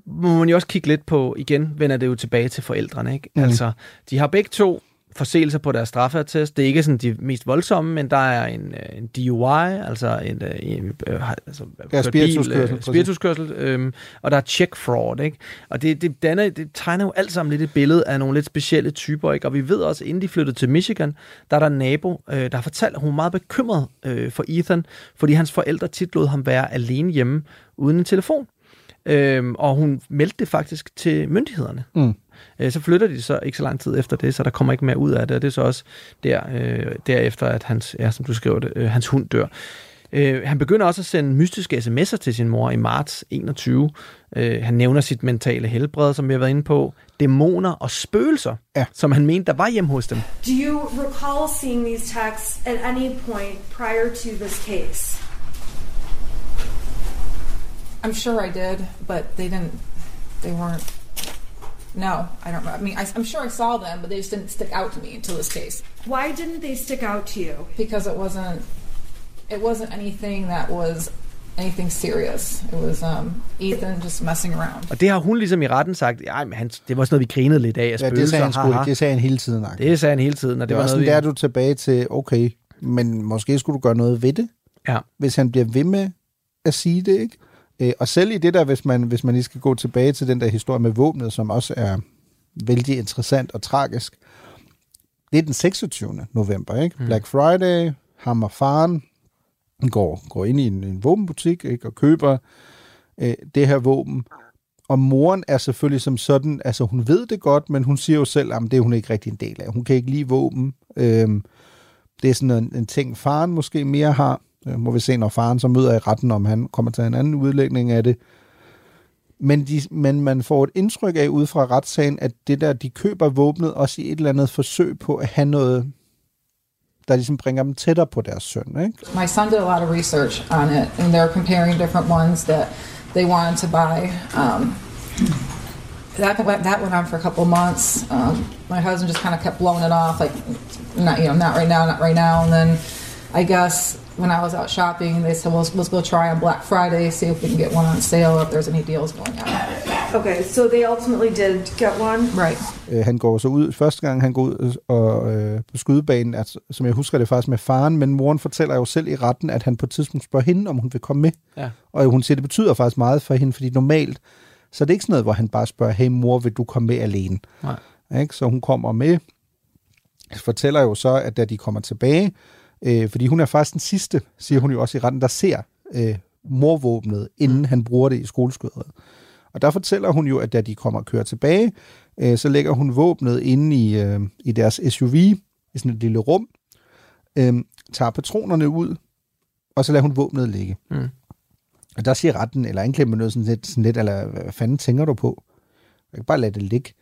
må man jo også kigge lidt på, igen vender det jo tilbage til forældrene. Ikke? Mm. Altså, de har begge to forseelser på deres straffeattest. Det er ikke sådan de mest voldsomme, men der er en, øh, en DUI, altså en, øh, en øh, altså, Ja, kørt bil, spirituskørsel, øh, spirituskørsel, og der er check fraud, ikke? Og det, det, danner, det tegner jo alt sammen lidt et billede af nogle lidt specielle typer, ikke? Og vi ved også, inden de flyttede til Michigan, der er der en nabo, øh, der har fortalt, at hun er meget bekymret øh, for Ethan, fordi hans forældre tit lod ham være alene hjemme uden en telefon. Øhm, og hun meldte det faktisk til myndighederne. Mm. Øh, så flytter de så ikke så lang tid efter det, så der kommer ikke mere ud af det, og det er så også der, øh, derefter, at hans, ja, som du skriver det, øh, hans hund dør. Øh, han begynder også at sende mystiske sms'er til sin mor i marts 21. Øh, han nævner sit mentale helbred, som vi har været inde på, dæmoner og spøgelser, ja. som han mente, der var hjemme hos dem. Do you recall seeing these texts at any point prior to this case? I'm sure I did, but they didn't. They weren't. No, I don't. I mean, I, I'm sure I saw them, but they just didn't stick out to me until this case. Why didn't they stick out to you? Because it wasn't. It wasn't anything that was anything serious. It was um, Ethan just messing around. Og det har hun ligesom i retten sagt, Ej, men han, det var sådan noget, vi grinede lidt af, Ja, spøgelser. det sagde han, sgu, haha." det sagde han hele tiden. Ak. Det sagde han hele tiden, og det, Det var var sådan, noget, der er du tilbage til, okay, men måske skulle du gøre noget ved det, Ja. hvis han bliver ved med at sige det, ikke? Øh, og selv i det der, hvis man, hvis man lige skal gå tilbage til den der historie med våbnet, som også er vældig interessant og tragisk. Det er den 26. november, ikke? Mm. Black Friday, ham og faren går, går ind i en, en våbenbutik ikke? og køber øh, det her våben. Og moren er selvfølgelig som sådan, altså hun ved det godt, men hun siger jo selv, at det er hun ikke rigtig en del af. Hun kan ikke lide våben. Øhm, det er sådan en, en ting, faren måske mere har. Øh, må vi se, når faren så møder i retten, om han kommer til en anden udlægning af det. Men, de, men man får et indtryk af ud fra retssagen, at det der, de køber våbnet også i et eller andet forsøg på at have noget, der ligesom bringer dem tættere på deres søn. Ikke? My son did a lot of research on it, and they're comparing different ones that they wanted to buy. Um, that went that went on for a couple of months. Um, my husband just kind of kept blowing it off, like, not you know, not right now, not right now. And then, I guess when I was out shopping, they said, well, let's go try on Black Friday, see if we can get one on sale, if there's any deals going on. Okay, so they ultimately did get one. Right. Øh, han går så ud, første gang han går ud og, øh, på skydebanen, at, som jeg husker det faktisk med faren, men moren fortæller jo selv i retten, at han på et tidspunkt spørger hende, om hun vil komme med. Ja. Og hun siger, at det betyder faktisk meget for hende, fordi normalt, så er det ikke sådan noget, hvor han bare spørger, hey mor, vil du komme med alene? Nej. Ikke? Så hun kommer med, fortæller jo så, at da de kommer tilbage, øh, fordi hun er faktisk den sidste, siger hun jo også i retten, der ser øh, morvåbnet, inden mm. han bruger det i skoleskyderiet. Og der fortæller hun jo, at da de kommer og kører tilbage, øh, så lægger hun våbnet inde i, øh, i deres SUV, i sådan et lille rum, øh, tager patronerne ud, og så lader hun våbnet ligge. Mm. Og der siger retten, eller anklager noget sådan lidt, sådan lidt, eller hvad fanden tænker du på? Jeg kan bare lade det ligge.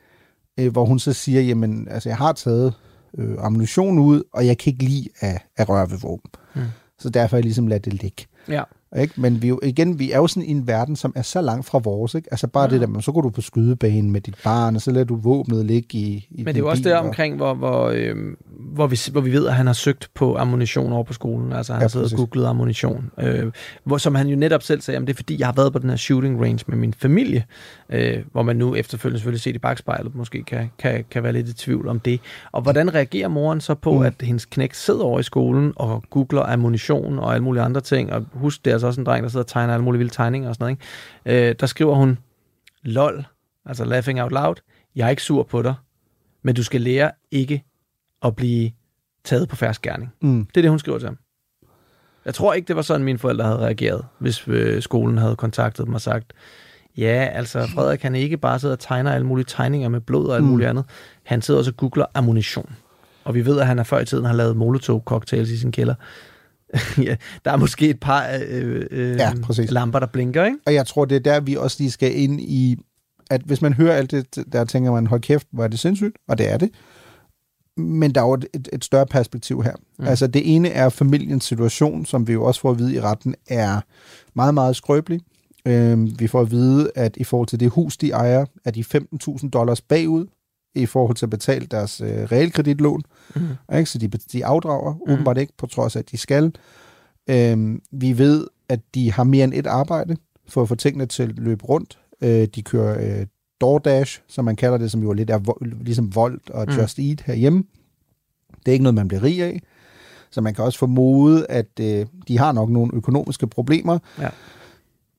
Øh, hvor hun så siger, jamen, altså jeg har taget øh, ammunition ud, og jeg kan ikke lide at, at røre ved våben. Mm. Så derfor har jeg ligesom ladet det ligge. Ja. Ikke? Men vi, jo- igen, vi er jo sådan i en verden, som er så langt fra vores. Ikke? Altså bare ja. det der, men så går du på skydebanen med dit barn, og så lader du våbnet ligge i, i Men det er jo også der omkring, hvor, hvor, øh, hvor, vi, hvor vi ved, at han har søgt på ammunition over på skolen. Altså han Ja, har siddet og googlet ammunition. Øh, hvor, som han jo netop selv sagde, jamen, det er fordi, jeg har været på den her shooting range med min familie. Øh, hvor man nu efterfølgende selvfølgelig set i bagspejlet, måske kan, kan, kan være lidt i tvivl om det. Og hvordan reagerer moren så på, Mm. at hendes knæk sidder over i skolen og googler ammunition og alle mulige andre ting. Og husk, det altså også en dreng, der sidder og tegner alle mulige vilde tegninger og sådan noget. Ikke? Øh, der skriver hun, lol, altså laughing out loud, jeg er ikke sur på dig, men du skal lære ikke at blive taget på færds gerning. Mm. Det er det, hun skriver til ham. Jeg tror ikke, det var sådan, mine forældre havde reageret, hvis øh, skolen havde kontaktet dem og sagt, ja, altså Frederik, han ikke bare sidder og tegner alle mulige tegninger med blod og alt Mm. muligt andet. Han sidder også og googler ammunition. Og vi ved, at han er før i tiden har lavet Molotov-cocktails i sin kælder. ja, der er måske et par øh, øh, Ja, præcis. lamper, der blinker, ikke? Og jeg tror, det er der, vi også lige skal ind i, at hvis man hører alt det, der tænker man, hold kæft, hvor er det sindssygt, og det er det. Men der er jo et, et, større perspektiv her. Mm. Altså det ene er familiens situation, som vi jo også får at vide i retten, er meget, meget skrøbelig. Øhm, vi får at vide, at i forhold til det hus, de ejer, er de 15.000 dollars bagud i forhold til at betale deres øh, realkreditlån. Mm. Ikke? Så de, de afdrager mm. åbenbart ikke, på trods af, at de skal. Øhm, vi ved, at de har mere end et arbejde for at få tingene til at løbe rundt. Øh, de kører øh, DoorDash, som man kalder det, som jo lidt er vo- ligesom Volt og Mm. Just Eat herhjemme. Det er ikke noget, man bliver rig af. Så man kan også formode, at øh, de har nok nogle økonomiske problemer. Ja.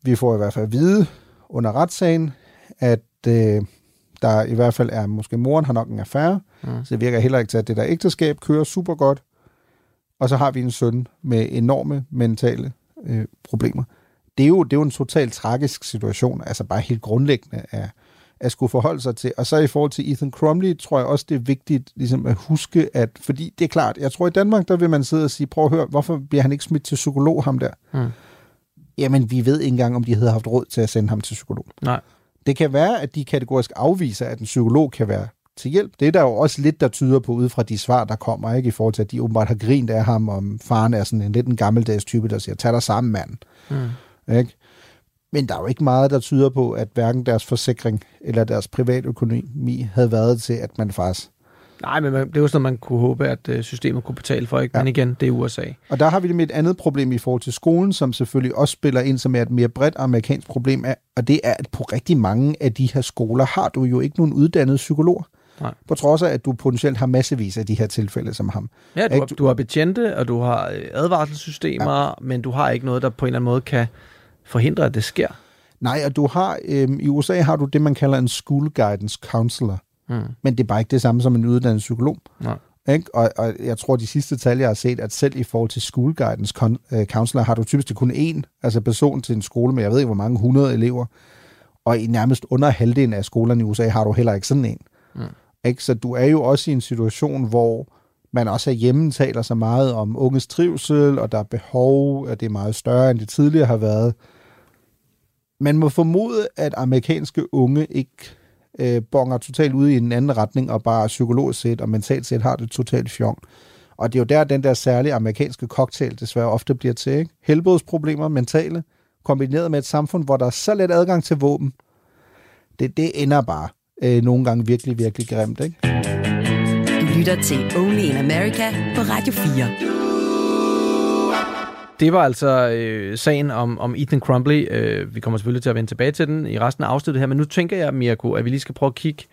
Vi får i hvert fald at vide under retssagen, at øh, der i hvert fald er, måske moren har nok en affære, Mm. så det virker heller ikke til, at det der ægteskab kører super godt. Og så har vi en søn med enorme mentale øh, problemer. Det er, jo, det er jo en totalt tragisk situation, altså bare helt grundlæggende at, at skulle forholde sig til. Og så i forhold til Ethan Crumley, tror jeg også, det er vigtigt ligesom at huske, at fordi det er klart, jeg tror i Danmark, der vil man sidde og sige, prøv at høre, hvorfor bliver han ikke smidt til psykolog, ham der? Mm. Jamen, vi ved ikke engang, om de havde haft råd til at sende ham til psykolog. Nej. Det kan være, at de kategorisk afviser, at en psykolog kan være til hjælp. Det er der jo også lidt, der tyder på, ud fra de svar, der kommer, ikke i forhold til, at de åbenbart har grint af ham, om faren er sådan en lidt en gammeldags type, der siger, tag dig sammen, mand. Mm. Ikke? Men der er jo ikke meget, der tyder på, at hverken deres forsikring eller deres privatøkonomi havde været til, at man faktisk... Nej, men det er jo sådan, man kunne håbe, at øh, systemet kunne betale for, ikke? Men igen, det er USA. Og der har vi det med et andet problem i forhold til skolen, som selvfølgelig også spiller ind, som er et mere bredt amerikansk problem, er, og det er, at på rigtig mange af de her skoler har du jo ikke nogen uddannede psykologer. Nej. På trods af, at du potentielt har massevis af de her tilfælde som ham. Ja, du har, du har betjente, og du har øh, advarselssystemer, ja. men du har ikke noget, der på en eller anden måde kan forhindre, at det sker. Nej, og du har, øhm, i USA har du det, man kalder en school guidance counselor. Mm. Men det er bare ikke det samme som en uddannet psykolog. Nej. Ikke? Og, og jeg tror, de sidste tal, jeg har set, at selv i forhold til school guidance øh, counselor, har du typisk kun én altså person til en skole med, jeg ved ikke, hvor mange hundrede elever. Og i nærmest under halvdelen af skolerne i USA har du heller ikke sådan en. Mm. Ikke? Så du er jo også i en situation, hvor man også hjemme taler så meget om unges trivsel, og der er behov, at det er meget større, end det tidligere har været. man må formode, at amerikanske unge ikke øh, bonger totalt ud i en anden retning, og bare psykologisk set og mentalt set har det totalt fjong. Og det er jo der, den der særlige amerikanske cocktail desværre ofte bliver til. Ikke? Helbredsproblemer, mentale, kombineret med et samfund, hvor der er så let adgang til våben. Det, det ender bare øh, nogle gange virkelig, virkelig grimt. Ikke? Du lytter til Only in America på Radio 4. Det var altså øh, sagen om, om Ethan Crumbley. Øh, vi kommer selvfølgelig til at vende tilbage til den i resten af afsnittet her, men nu tænker jeg, Mirko, at vi lige skal prøve at kigge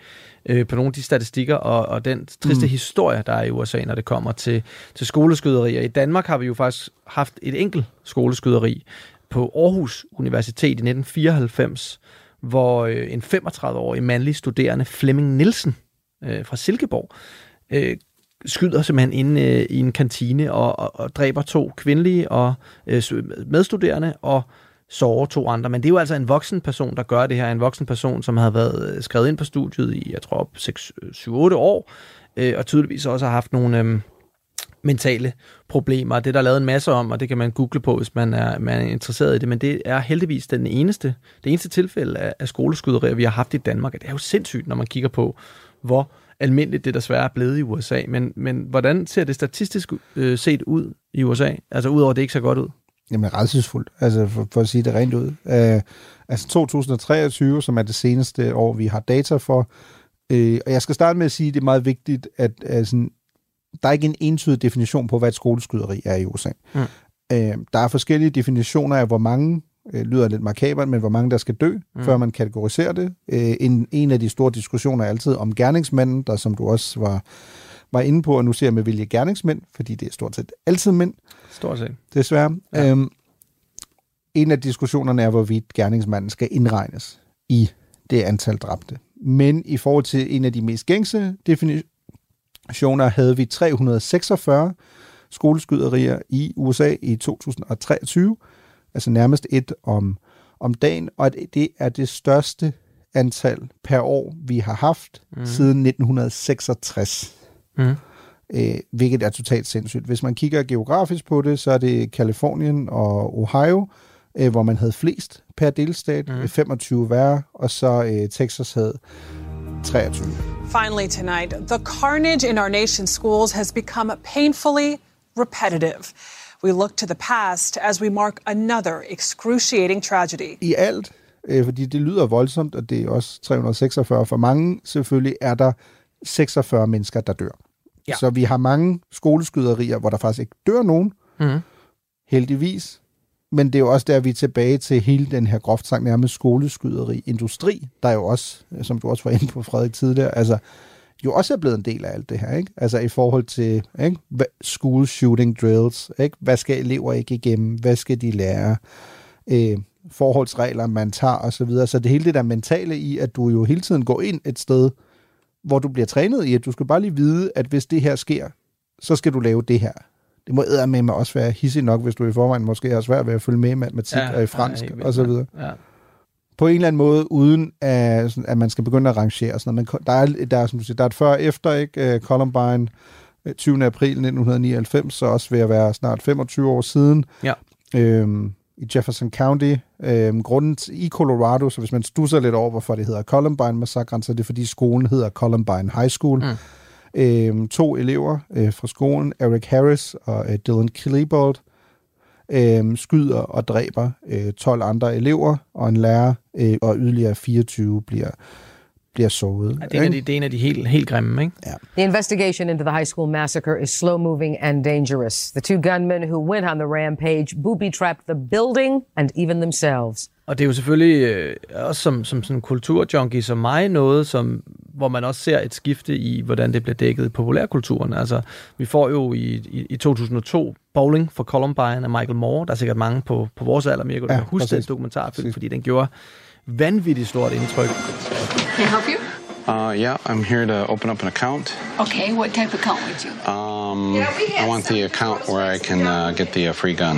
øh, på nogle af de statistikker og, og den triste mm. historie, der er i USA, når det kommer til, til skoleskyderier. I Danmark har vi jo faktisk haft et enkelt skoleskyderi på Aarhus Universitet i 1994, hvor øh, en 35-årig mandlig studerende, Flemming Nielsen øh, fra Silkeborg, øh, skyder simpelthen inde øh, i en kantine og, og, og dræber to kvindelige og øh, medstuderende og sårer to andre. Men det er jo altså en voksen person, der gør det her. En voksen person, som har været øh, skrevet ind på studiet i, jeg tror, 6-7-8 øh, år, øh, og tydeligvis også har haft nogle øh, mentale problemer. Det er der lavet en masse om, og det kan man google på, hvis man er, man er interesseret i det. Men det er heldigvis den eneste, det eneste tilfælde af, af skoleskyderier, vi har haft i Danmark. Det er jo sindssygt, når man kigger på, hvor almindeligt det desværre er blevet i USA. Men, men hvordan ser det statistisk øh, set ud i USA? Altså udover at det ikke ser godt ud? Jamen redselsfuldt, altså for, for at sige det rent ud. Uh, altså 2023, som er det seneste år, vi har data for. Uh, og jeg skal starte med at sige, at det er meget vigtigt, at altså, der er ikke en entydig definition på, hvad et skoleskyderi er i USA. Mm. Uh, der er forskellige definitioner af, hvor mange øh, lyder lidt markabert, men hvor mange der skal dø, mm. før man kategoriserer det. Øh, en, en af de store diskussioner er altid om gerningsmanden, der som du også var, var inde på, og nu ser jeg med vilje gerningsmænd, fordi det er stort set altid mænd. Stort set. Desværre. Ja. Øhm, en af diskussionerne er, hvorvidt gerningsmanden skal indregnes i det antal dræbte. Men i forhold til en af de mest gængse definitioner, havde vi 346 skoleskyderier i USA i 2023, altså nærmest et om, om dagen, og det er det største antal per år, vi har haft mm. siden 1966. Mm. Øh, hvilket er totalt sindssygt. Hvis man kigger geografisk på det, så er det Kalifornien og Ohio, øh, hvor man havde flest per delstat, mm. 25 hver, og så øh, Texas havde 23. Finally tonight, the carnage in our nation's schools has become painfully repetitive. We look to the past as we mark another excruciating tragedy. I alt, øh, fordi det lyder voldsomt, og det er også 346 for mange, selvfølgelig er der 46 mennesker, der dør. Ja. Så vi har mange skoleskyderier, hvor der faktisk ikke dør nogen, mm. heldigvis. Men det er jo også der, vi er tilbage til hele den her groft sagt nærmest skoleskyderi-industri, der er jo også, som du også var inde på, Frederik, tidligere, altså jo også er blevet en del af alt det her, ikke? Altså i forhold til ikke? school shooting drills, ikke? Hvad skal elever ikke igennem? Hvad skal de lære? Øh, forholdsregler, man tager og så videre. Så det hele det der mentale i, at du jo hele tiden går ind et sted, hvor du bliver trænet i, at du skal bare lige vide, at hvis det her sker, så skal du lave det her. Det må med mig også være hissig nok, hvis du i forvejen måske har svært ved at følge med i matematik ja, og i fransk ja, og så videre. Ja på en eller anden måde, uden at, at man skal begynde at rangere. Sådan. Men der, er, der, er, som du siger, der er et før og efter, ikke? Øh, Columbine, 20. Øh, april 1999, så også ved at være snart 25 år siden. Ja. Øhm, i Jefferson County, øhm, grundet i Colorado, så hvis man stusser lidt over, hvorfor det hedder Columbine Massacre, så er det fordi skolen hedder Columbine High School. Mm. Øhm, to elever øh, fra skolen, Eric Harris og øh, Dylan Klebold, øh, skyder og dræber øh, 12 andre elever og en lærer, øh, og yderligere 24 bliver bliver såret. Ja, det, er en af de, det er en af de helt, helt grimme, ikke? Ja. The investigation into the high school massacre is slow-moving and dangerous. The two gunmen who went on the rampage booby-trapped the building and even themselves. Og det er jo selvfølgelig øh, også som, som sådan en kulturjunkie som mig noget, som, hvor man også ser et skifte i, hvordan det bliver dækket i populærkulturen. Altså, vi får jo i, i, i 2002 Bowling for Columbine af Michael Moore. Der er sikkert mange på, på vores alder, men jeg kunne ja, huske den dokumentarfilm, fordi den gjorde vanvittigt stort indtryk. Can I help you? Uh, yeah, I'm here to open up an account. Okay, what type of account would you? Um, I want the account where I can uh, get the uh, free gun.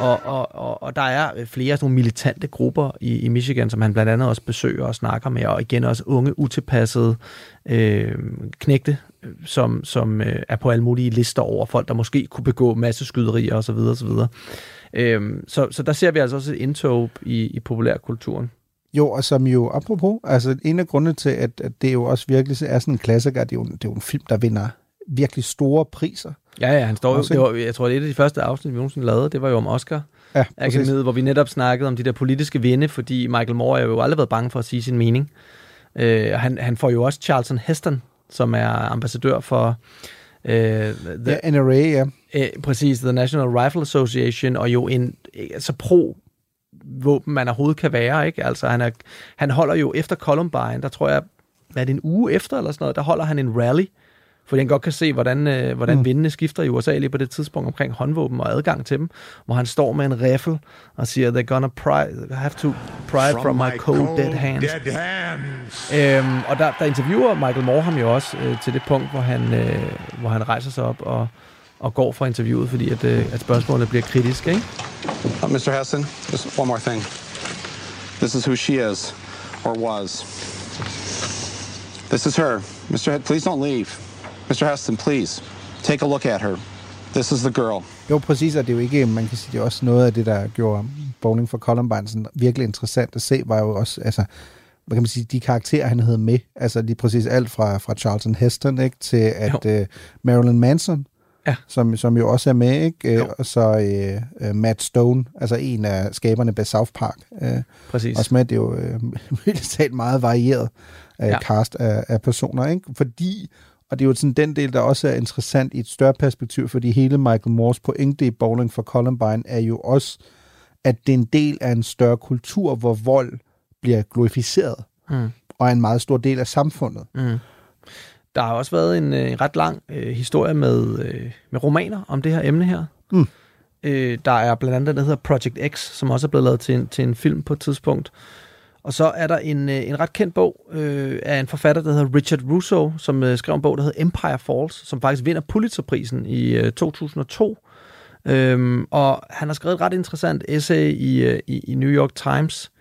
Og, og, og, og der er øh, flere sådan nogle militante grupper i, i Michigan, som han blandt andet også besøger og snakker med, og igen også unge, utilpassede øh, knægte, øh, som, som øh, er på alle mulige lister over folk, der måske kunne begå masse skyderier osv. osv. Øh, så, så der ser vi altså også et indtog i, i populærkulturen. Jo, og som jo, apropos, altså en af grundene til, at, at det jo også virkelig er sådan en klassiker, det er, jo, det er jo en film, der vinder virkelig store priser. Ja, ja, han står jo, det var, jeg tror, det er et af de første afsnit, vi nogensinde lavede, det var jo om Oscar. Ja, Akademiet, hvor vi netop snakkede om de der politiske vinde, fordi Michael Moore har jo aldrig været bange for at sige sin mening. Øh, og han, han får jo også Charlton Heston, som er ambassadør for... Øh, the, Ja, NRA, ja. øh, præcis, The National Rifle Association, og jo en altså pro våben, man overhovedet kan være, ikke? Altså, han, er, han holder jo efter Columbine, der tror jeg, hvad er det, en uge efter eller sådan noget, der holder han en rally, fordi han godt kan se, hvordan, øh, hvordan Mm. vindene skifter i USA lige på det tidspunkt omkring håndvåben og adgang til dem, hvor han står med en riffel og siger, they're gonna pry, have to pry it from, my cold, dead hands. Dead hands. Øhm, og der, der interviewer Michael Moore ham jo også øh, til det punkt, hvor han, øh, hvor han rejser sig op og, og går fra interviewet, fordi at, øh, at spørgsmålet bliver kritisk, ikke? Uh, Mr. Heston, just one more thing. This is who she is, or was. This is her. Mr. Hed- please don't leave. Mr. Heston, please. Take a look at her. This is the girl. Jo, præcis, og det er jo ikke, man kan sige, det er også noget af det, der gjorde Bowling for Columbine sådan virkelig interessant at se, var jo også, altså, hvad kan man sige, de karakterer, han havde med, altså lige præcis alt fra, fra Charlton Heston, ikke, til at uh, Marilyn Manson, ja. som, som jo også er med, ikke, uh, og så uh, uh, Matt Stone, altså en af skaberne bag South Park. Uh, Præcis. Også med, det er jo uh, talt meget varieret uh, ja. cast af, af personer, ikke, fordi og det er jo sådan den del, der også er interessant i et større perspektiv, fordi hele Michael Moores pointe i Bowling for Columbine er jo også, at det er en del af en større kultur, hvor vold bliver glorificeret, Mm. og er en meget stor del af samfundet. Mm. Der har også været en, øh, en ret lang øh, historie med, øh, med romaner om det her emne her. Mm. Øh, der er blandt andet der hedder Project X, som også er blevet lavet til en, til en film på et tidspunkt. Og så er der en, øh, en ret kendt bog øh, af en forfatter, der hedder Richard Russo, som øh, skrev en bog, der hedder Empire Falls, som faktisk vinder Pulitzerprisen i øh, 2002. Øhm, og han har skrevet et ret interessant essay i, øh, i, i New York Times,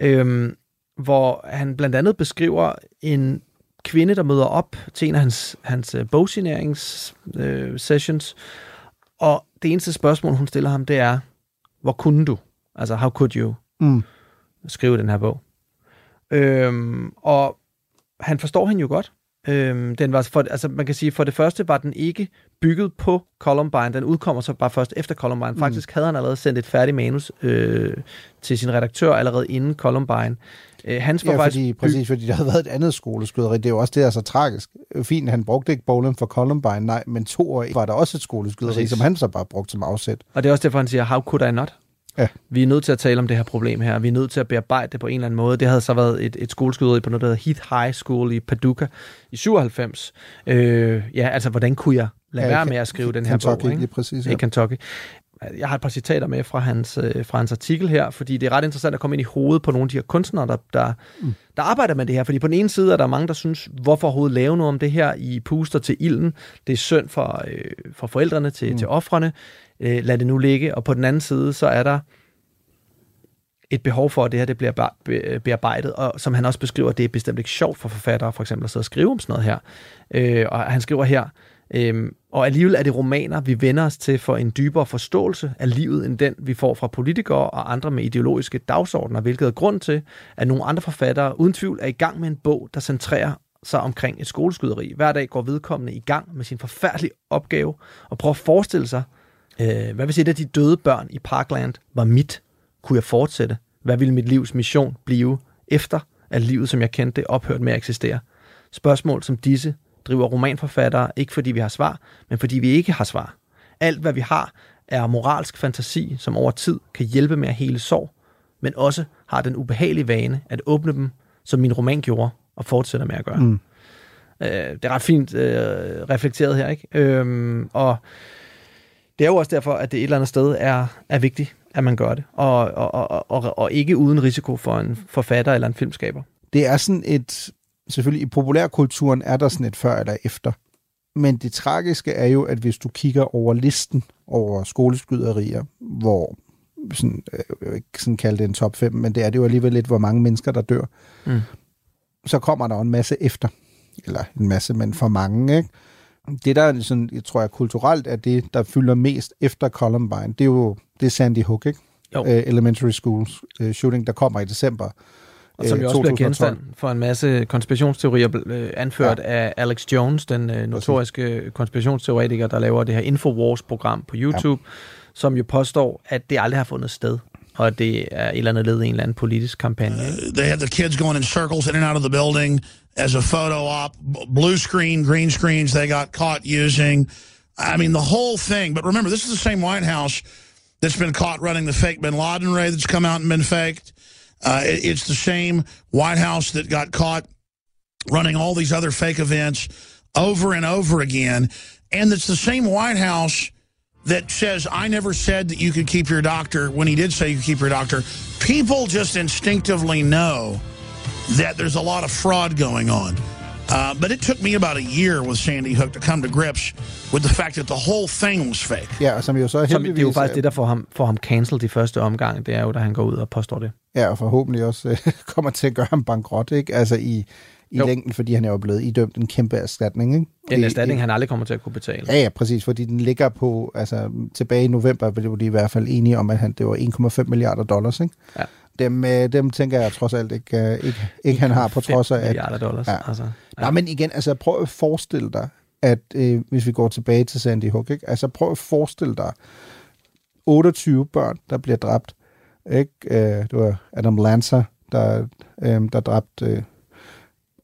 øhm, hvor han blandt andet beskriver en kvinde, der møder op til en af hans, hans øh, øh, sessions, og det eneste spørgsmål, hun stiller ham, det er, hvor kunne du? Altså, how could you Mm skrive den her bog? Øhm, og han forstår hende jo godt. Øhm, den var for, altså man kan sige, for det første var den ikke bygget på Columbine. Den udkommer så bare først efter Columbine. Mm. Faktisk havde han allerede sendt et færdigt manus øh, til sin redaktør allerede inden Columbine. Øh, hans var Ja, fordi, præcis, fordi der havde været et andet skoleskyderi. Det er jo også det, der er så tragisk. Fint, han brugte ikke Bowling for Columbine, nej, men to år var der også et skoleskyderi, Præcis. som han så bare brugte som afsæt. Og det er også derfor, han siger, how could I not? Ja. Vi er nødt til at tale om det her problem her. Vi er nødt til at bearbejde det på en eller anden måde. Det havde så været et, et skoleskyderi på noget, der hedder Heath High School i Paducah i 97. Øh, ja, altså, hvordan kunne jeg lade Ja, i være med at skrive den her Kentucky, bog? Ikke? lige præcis, I ja. Kentucky. Jeg har et par citater med fra hans, øh, fra hans artikel her, fordi det er ret interessant at komme ind i hovedet på nogle af de her kunstnere, der, der, mm. der arbejder med det her. Fordi på den ene side er der mange, der synes, hvorfor overhovedet lave noget om det her i puster til ilden? Det er synd for, øh, for forældrene til, mm. til offrene. Øh, lad det nu ligge. Og på den anden side, så er der et behov for, at det her det bliver bearbejdet, og som han også beskriver, det er bestemt ikke sjovt for forfattere for eksempel at sidde og skrive om sådan noget her. Øh, og han skriver her, øh, og alligevel er det romaner, vi vender os til for en dybere forståelse af livet, end den vi får fra politikere og andre med ideologiske dagsordner, hvilket er grund til, at nogle andre forfattere uden tvivl er i gang med en bog, der centrerer sig omkring et skoleskyderi. Hver dag går vedkommende i gang med sin forfærdelige opgave og prøver at forestille sig, øh, hvad hvis et af de døde børn i Parkland var mit? Kunne jeg fortsætte? Hvad ville mit livs mission blive efter, at livet, som jeg kendte det, ophørt med at eksistere? Spørgsmål som disse driver romanforfattere ikke fordi vi har svar, men fordi vi ikke har svar. Alt, hvad vi har, er moralsk fantasi, som over tid kan hjælpe med at hele sorg, men også har den ubehagelige vane at åbne dem, som min roman gjorde, og fortsætter med at gøre. Mm. Øh, det er ret fint øh, reflekteret her, ikke? Øhm, og det er jo også derfor, at det et eller andet sted er, er vigtigt, at man gør det, og, og, og, og, og ikke uden risiko for en forfatter eller en filmskaber. Det er sådan et, selvfølgelig i populærkulturen er der sådan et før eller efter. Men det tragiske er jo, at hvis du kigger over listen over skoleskyderier, hvor sådan, øh, jeg vil ikke sådan kalde det en top 5, men det er det jo alligevel lidt, hvor mange mennesker, der dør. Mm. Så kommer der jo en masse efter. Eller en masse, men for mange, ikke? Det der er sådan, jeg tror jeg kulturelt er det, der fylder mest efter Columbine, det er jo det er Sandy Hook, ikke? Jo. Uh, elementary School uh, shooting, der kommer i december. Og som øh, jo også bliver 2012. genstand for en masse konspirationsteorier, øh, anført Ja. af Alex Jones, den øh, notoriske konspirationsteoretiker, der laver det her Infowars-program på YouTube, ja. som jo påstår, at det aldrig har fundet sted, og at det er et eller andet led i en eller anden politisk kampagne. ikke? They had the kids going in circles in and out of the building as a photo op, blue screen, green screens they got caught using. I mean, the whole thing. But remember, this is the same White House that's been caught running the fake bin Laden raid that's come out and been faked. Uh, it- it's the same White House that got caught running all these other fake events over and over again. And it's the same White House that says, I never said that you could keep your doctor when he did say you could keep your doctor. People just instinctively know that there's a lot of fraud going on. Uh, but it took me about a year with Sandy Hook to come to grips with the fact that the whole thing was fake. Ja, og som jo så Som, det er jo heldigvis faktisk det, der får ham, får ham cancelled i første omgang, det er jo, da han går ud og påstår det. Ja, og forhåbentlig også øh, kommer til at gøre ham bankrot, ikke? Altså i, i Jo. længden, fordi han er jo blevet idømt en kæmpe erstatning, ikke? Det en I- erstatning, i- han aldrig kommer til at kunne betale. Ja, ja, præcis, fordi den ligger på, altså tilbage i november blev de i hvert fald enige om, at han, det var 1,5 milliarder dollars, ikke? Ja. Dem, øh, dem tænker jeg trods alt ikke, øh, ikke, ikke han har, på 1,5 trods af, at... dollars, altså. Ja. Nej, men igen, altså prøv at forestille dig, at øh, hvis vi går tilbage til Sandy Hook, ikke? altså prøv at forestille dig 28 børn, der bliver dræbt. Ikke? Øh, det var Adam Lancer, der, øh, der dræbte. Øh.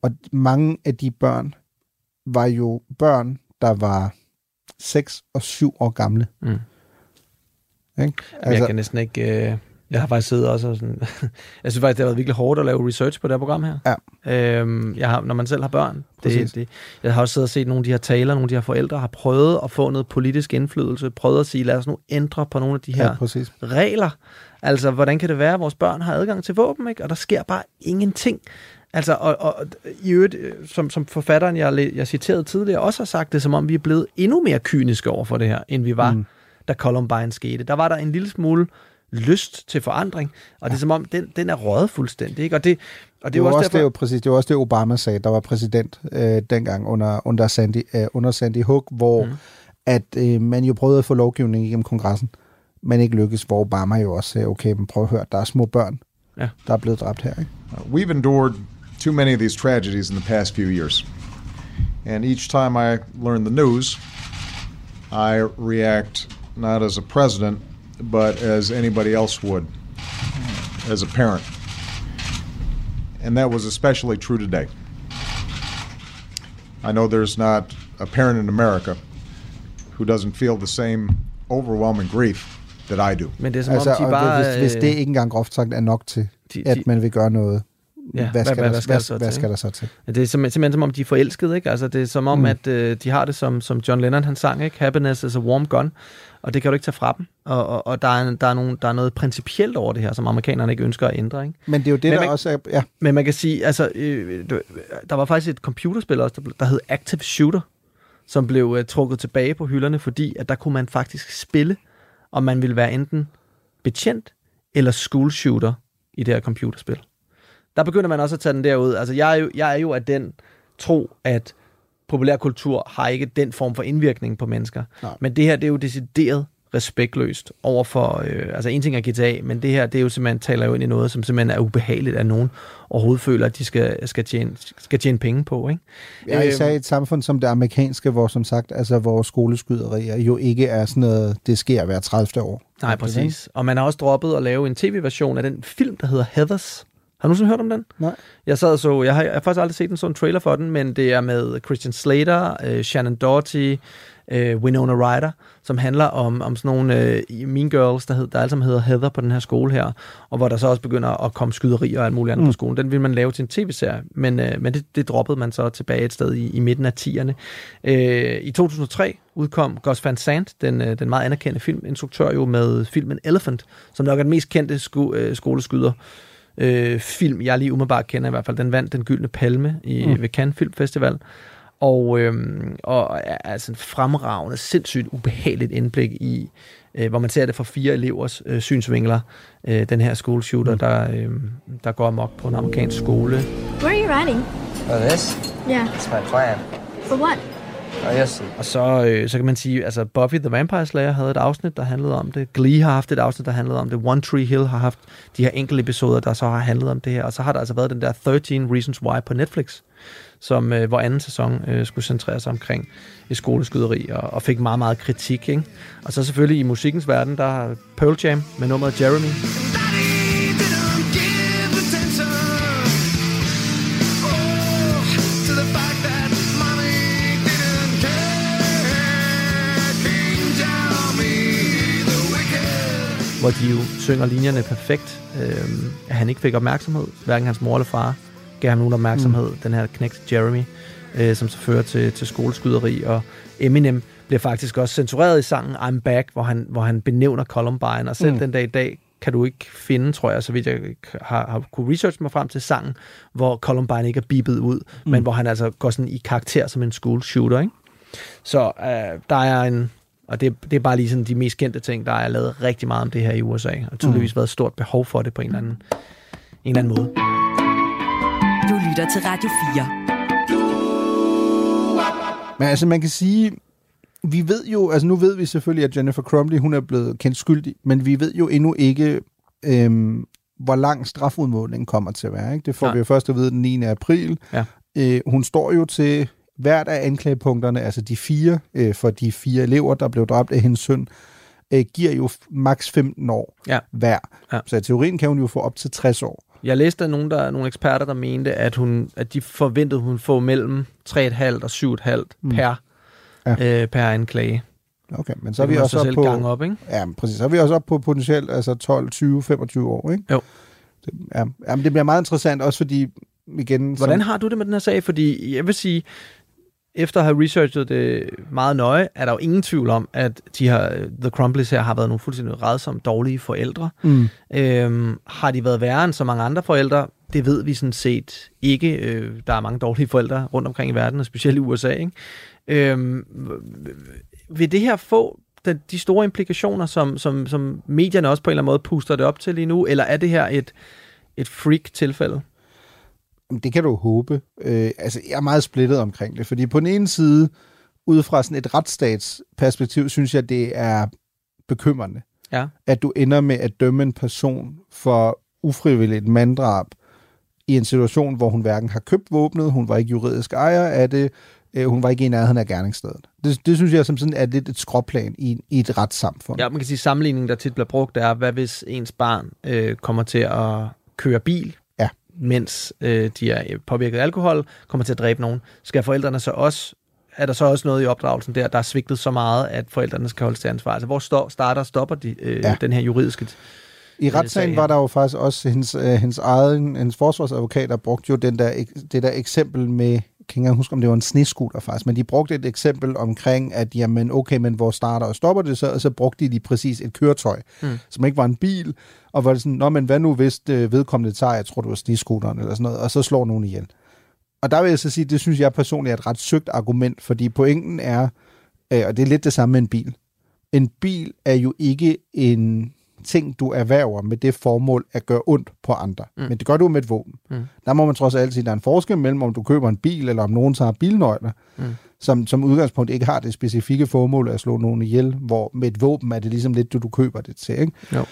Og mange af de børn var jo børn, der var 6 og 7 år gamle. Mm. Ikke? Altså, jeg kan næsten ikke... Øh, jeg har faktisk siddet også og sådan... jeg synes faktisk, det har været virkelig hårdt at lave research på det her program her. Ja. Øhm, jeg har, når man selv har børn. Præcis. Det, det, jeg har også siddet og set nogle af de her taler, nogle af de her forældre har prøvet at få noget politisk indflydelse, prøvet at sige, lad os nu ændre på nogle af de her Ja, præcis. regler. Altså, hvordan kan det være, at vores børn har adgang til våben, ikke? Og der sker bare ingenting. Altså, og, og i øvrigt, øh, som, som forfatteren, jeg, jeg citerede tidligere, også har sagt det, som om vi er blevet endnu mere kyniske over for det her, end vi var, mm. da Columbine skete. Der var der en lille smule lyst til forandring, og det er som om, den, den er røget fuldstændig, ikke? Og det, og det, det var også, det, er jo præcis, det var også det, Obama sagde, der var præsident øh, dengang under, under, Sandy, øh, under Sandy Hook, hvor mm. at øh, man jo prøvede at få lovgivning igennem kongressen, men ikke lykkedes, hvor Obama jo også sagde, okay, men prøv at høre, der er små børn, ja. der er blevet dræbt her. Ikke? Uh, we've endured too many of these tragedies in the past few years. And each time I learn the news, I react not as a president, but as anybody else would, as a parent. And that was especially true today. I know there's not a parent in America who doesn't feel the same overwhelming grief that I do. Men det er som Altså, om, de og bare... hvis, hvis øh, det ikke engang groft sagt er nok til, de- at man vil gøre noget, Ja, hvad skal, hvad, der, hvad, hvad, skal, hvad, der så skal til? der så til? Ja, Det er simpelthen, simpelthen som om, de er forelskede, ikke? Altså, det er som om, Mm. at øh, de har det som, som John Lennon, han sang, ikke? Happiness is a warm gun. Og det kan du ikke tage fra dem. Og, og, og der, er, der, er nogle, der er noget principielt over det her, som amerikanerne ikke ønsker at ændre, ikke? Men det er jo det, Men der man- også er... Ja, Men man kan sige, altså, øh, der var faktisk et computerspil også, der, der hed Active Shooter, som blev øh, trukket tilbage på hylderne, fordi at der kunne man faktisk spille, om man ville være enten betjent eller school shooter i det her computerspil. Der begynder man også at tage den derud. Altså, jeg er jo, jeg er jo af den tro, at populærkultur har ikke den form for indvirkning på mennesker. Nej. Men det her, det er jo decideret respektløst over for, øh, altså en ting er GTA, men det her, det er jo simpelthen, taler jo ind i noget, som simpelthen er ubehageligt, at nogen overhovedet føler, at de skal, skal, tjene, skal tjene penge på, ikke? Ja, især i et samfund som det amerikanske, hvor som sagt, altså hvor skoleskyderier jo ikke er sådan noget, det sker hver 30. år. Nej, præcis. Og man har også droppet at lave en tv-version af den film, der hedder Heathers. Har du nogensinde hørt om den? Nej. Jeg sad så, jeg har, jeg har faktisk aldrig set en sådan trailer for den, men det er med Christian Slater, øh, Shannon Doherty, øh, Winona Ryder, som handler om, om sådan nogle øh, Mean Girls, der, hed, der alle sammen hedder Heather på den her skole her, og hvor der så også begynder at komme skyderier og alt muligt andet mm. på skolen. Den ville man lave til en tv-serie, men, øh, men det, det droppede man så tilbage et sted i, i midten af 10'erne. Øh, I 2003 udkom Gus Van Sant, den, øh, den meget anerkendte filminstruktør jo med filmen Elephant, som nok er den mest kendte sko, øh, skoleskyder øh, film, jeg lige umiddelbart kender i hvert fald. Den vandt den gyldne palme i, Mm. ved Cannes Film Festival. Og, øhm, og er altså en fremragende, sindssygt ubehageligt indblik i, øh, hvor man ser det fra fire elevers øh, synsvinkler. Øh, den her school shooter, mm. der, øh, der går amok på en amerikansk skole. Where are you riding? Oh, this? Yeah. It's my plan. For what? Ah, og så, øh, så kan man sige, altså Buffy the Vampire Slayer havde et afsnit, der handlede om det. Glee har haft et afsnit, der handlede om det. One Tree Hill har haft de her enkelte episoder, der så har handlet om det her. Og så har der altså været den der 13 Reasons Why på Netflix, som, øh, hvor anden sæson øh, skulle centrere sig omkring et skoleskyderi, og, og fik meget, meget kritik. Ikke? Og så selvfølgelig i musikkens verden, der har Pearl Jam med nummeret Jeremy. Hvor de jo synger linjerne perfekt. Øh, at han ikke fik opmærksomhed. Hverken hans mor eller far gav ham nogen opmærksomhed. Mm. Den her knægt Jeremy, øh, som så fører til, til skoleskyderi. Og Eminem bliver faktisk også censureret i sangen I'm Back, hvor han, hvor han benævner Columbine. Og selv mm. den dag i dag kan du ikke finde, tror jeg, så vidt jeg har, har kunne research mig frem til sangen, hvor Columbine ikke er bibet ud, mm. men hvor han altså går sådan i karakter som en school shooter. Ikke? Så øh, der er en, og det, det er bare lige sådan de mest kendte ting, der er lavet rigtig meget om det her i USA, og tydeligvis mm. været et stort behov for det på en eller anden, en eller anden måde. Du lytter til Radio 4. Men altså, man kan sige, vi ved jo, altså nu ved vi selvfølgelig, at Jennifer Crumley, hun er blevet kendt skyldig, men vi ved jo endnu ikke, øhm, hvor lang strafudmålingen kommer til at være. Ikke? Det får Nej. vi jo først at vide den 9. april. Ja. Øh, hun står jo til hvert af anklagepunkterne, altså de fire øh, for de fire elever, der blev dræbt af hendes søn, øh, giver jo maks 15 år ja. hver. Ja. Så i teorien kan hun jo få op til 60 år. Jeg læste af nogen, der, nogle eksperter, der mente, at, hun, at de forventede, at hun får mellem 3,5 og 7,5 mm. per, ja. øh, per anklage. Okay, men så er vi også op på... Gang op, ikke? Ja, præcis. Så er vi også op på potentielt altså 12, 20, 25 år, ikke? Jo. Det, ja, jamen, det bliver meget interessant, også fordi igen... Hvordan som... har du det med den her sag? Fordi jeg vil sige, efter at have researchet det meget nøje, er der jo ingen tvivl om, at de her, The Crumbleys her har været nogle fuldstændig redsomme, dårlige forældre. Mm. Øhm, har de været værre end så mange andre forældre? Det ved vi sådan set ikke. Øh, der er mange dårlige forældre rundt omkring i verden, og specielt i USA. Ikke? Øhm, vil det her få den, de store implikationer, som, som, som medierne også på en eller anden måde puster det op til lige nu, eller er det her et, et freak-tilfælde? Det kan du håbe. Øh, altså, jeg er meget splittet omkring det, fordi på den ene side, ud fra sådan et retsstatsperspektiv, synes jeg, det er bekymrende, ja. at du ender med at dømme en person for ufrivilligt manddrab i en situation, hvor hun hverken har købt våbnet, hun var ikke juridisk ejer af det, øh, hun var ikke i nærheden af gerningsstedet. Det, det synes jeg som sådan er lidt et skråplan i, i et retssamfund. Ja, man kan sige, at sammenligningen, der tit bliver brugt, er, hvad hvis ens barn øh, kommer til at køre bil. Mens øh, de er påvirket af alkohol, kommer til at dræbe nogen. Skal forældrene så også er der så også noget i opdragelsen der, der er svigtet så meget, at forældrene skal holdes til ansvar? Altså, hvor står, starter og stopper de, øh, ja. den her juridiske i retssagen var der jo faktisk også hendes, øh, hendes eget, hendes forsvarsadvokat, der brugte jo den der, det der eksempel med, kan jeg huske, om det var en sneskuter faktisk, men de brugte et eksempel omkring, at jamen okay, men hvor starter og stopper det så, og så brugte de, de præcis et køretøj, mm. som ikke var en bil, og var det sådan, nå, men hvad nu hvis det vedkommende tager, jeg tror det var sneskuteren eller sådan noget, og så slår nogen ihjel. Og der vil jeg så sige, det synes jeg personligt er et ret søgt argument, fordi pointen er, øh, og det er lidt det samme med en bil. En bil er jo ikke en ting, du erhverver med det formål at gøre ondt på andre. Mm. Men det gør du med et våben. Mm. Der må man trods alt sige, at der er en forskel mellem, om du køber en bil, eller om nogen tager bilnøgler, mm. som som udgangspunkt ikke har det specifikke formål at slå nogen ihjel, hvor med et våben er det ligesom lidt, du, du køber det til. Ikke? Jo.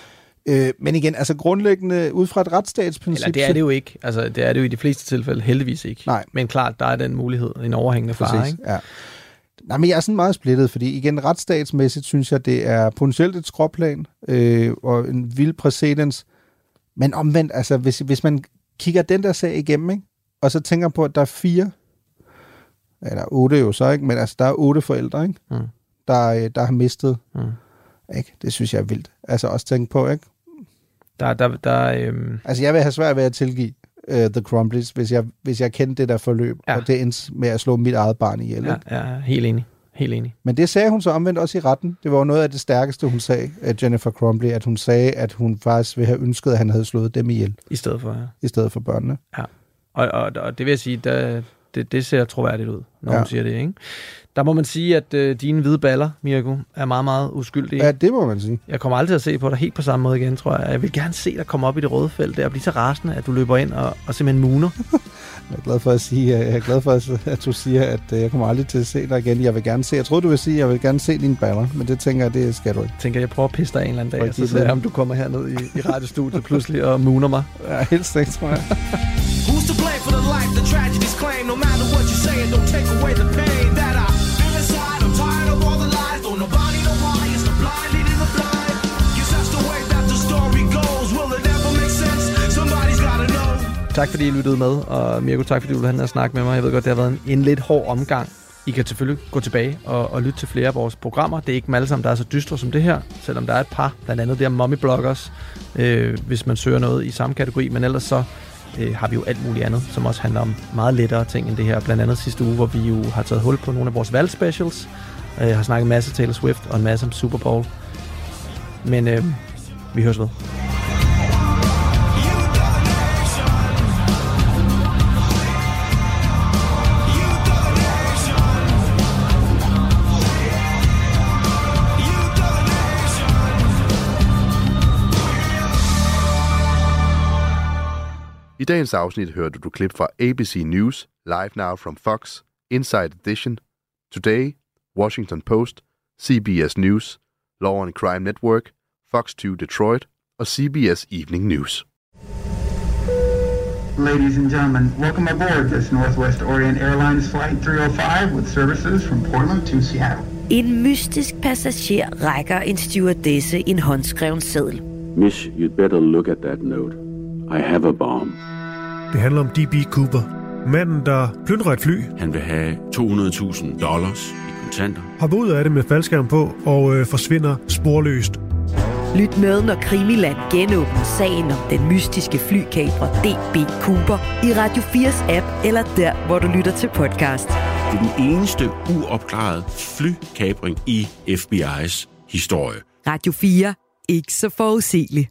Øh, men igen, altså grundlæggende, ud fra et retsstatsprincip... Eller det er det jo ikke. Altså, det er det jo i de fleste tilfælde heldigvis ikke. Nej. Men klart, der er den mulighed, en overhængende fare. Ikke? Ja. Nej, men jeg er sådan meget splittet, fordi igen, retsstatsmæssigt synes jeg, det er potentielt et skråplan øh, og en vild præcedens. Men omvendt, altså hvis, hvis man kigger den der sag igennem, ikke? og så tænker på, at der er fire, eller otte jo så, ikke? men altså der er otte forældre, ikke? Mm. Der, der har mistet. Mm. Ikke? Det synes jeg er vildt. Altså også tænke på, ikke? Der, der, der, øhm... Altså jeg vil have svært ved at tilgive uh, The Crumblies, hvis jeg, hvis jeg kendte det der forløb, ja. og det endte med at slå mit eget barn ihjel. Ja, ja, helt enig. Helt enig. Men det sagde hun så omvendt også i retten. Det var jo noget af det stærkeste, hun sagde, at Jennifer Crumbley, at hun sagde, at hun faktisk ville have ønsket, at han havde slået dem ihjel. I stedet for, ja. I stedet for børnene. Ja. Og, og, og det vil jeg sige, der, det, det ser troværdigt ud, når. Ja. hun siger det, ikke? Der må man sige, at øh, dine hvide baller, Mirko, er meget, meget uskyldige. Ja, det må man sige. Jeg kommer aldrig til at se på dig helt på samme måde igen, tror jeg. Jeg vil gerne se dig komme op i det røde felt der og blive så rasende, at du løber ind og, og simpelthen muner. Jeg er glad for at sige, jeg er glad for, at- at du siger, at øh, jeg kommer aldrig til at se dig igen. Jeg vil gerne se, jeg troede, du ville sige, at jeg vil gerne se dine baller, men det tænker jeg, det skal du ikke. tænker, jeg prøver at pisse dig en eller anden dag, og så ser jeg, om du kommer herned i, i radiostudiet pludselig og muner mig. Ja, helst ikke, tror jeg. Who's to blame for the life the tragedies claim? No matter what you say, don't take away the pain Tak fordi I lyttede med, og Mirko, tak fordi du ville have den med mig. Jeg ved godt, det har været en, en lidt hård omgang. I kan selvfølgelig gå tilbage og, og lytte til flere af vores programmer. Det er ikke dem alle sammen, der er så dystre som det her, selvom der er et par, blandt andet det her Mommy Bloggers, øh, hvis man søger noget i samme kategori. Men ellers så øh, har vi jo alt muligt andet, som også handler om meget lettere ting end det her. Blandt andet sidste uge, hvor vi jo har taget hul på nogle af vores valgspecials. Øh, har snakket en masse Taylor Swift og en masse om Super Bowl. Men øh, vi høres ved. I dagens afsnit hørte du klip fra ABC News, Live Now from Fox, Inside Edition, Today, Washington Post, CBS News, Law and Crime Network, Fox 2 Detroit og CBS Evening News. Ladies and gentlemen, welcome aboard this Northwest Orient Airlines Flight 305 with services from Portland to Seattle. En mystisk passager rækker en stewardesse en håndskreven seddel. Miss, you'd better look at that note. I have a bomb. Det handler om D.B. Cooper. Manden, der plyndrer et fly, Han vil have 200.000 dollars i kontanter. hopper ud af det med faldskærm på og øh, forsvinder sporløst. Lyt med, når Krimiland genåbner sagen om den mystiske flykabrer D.B. Cooper i Radio 4's app eller der, hvor du lytter til podcast. Det er den eneste uopklarede flykabring i FBI's historie. Radio 4. Ikke så forudsigeligt.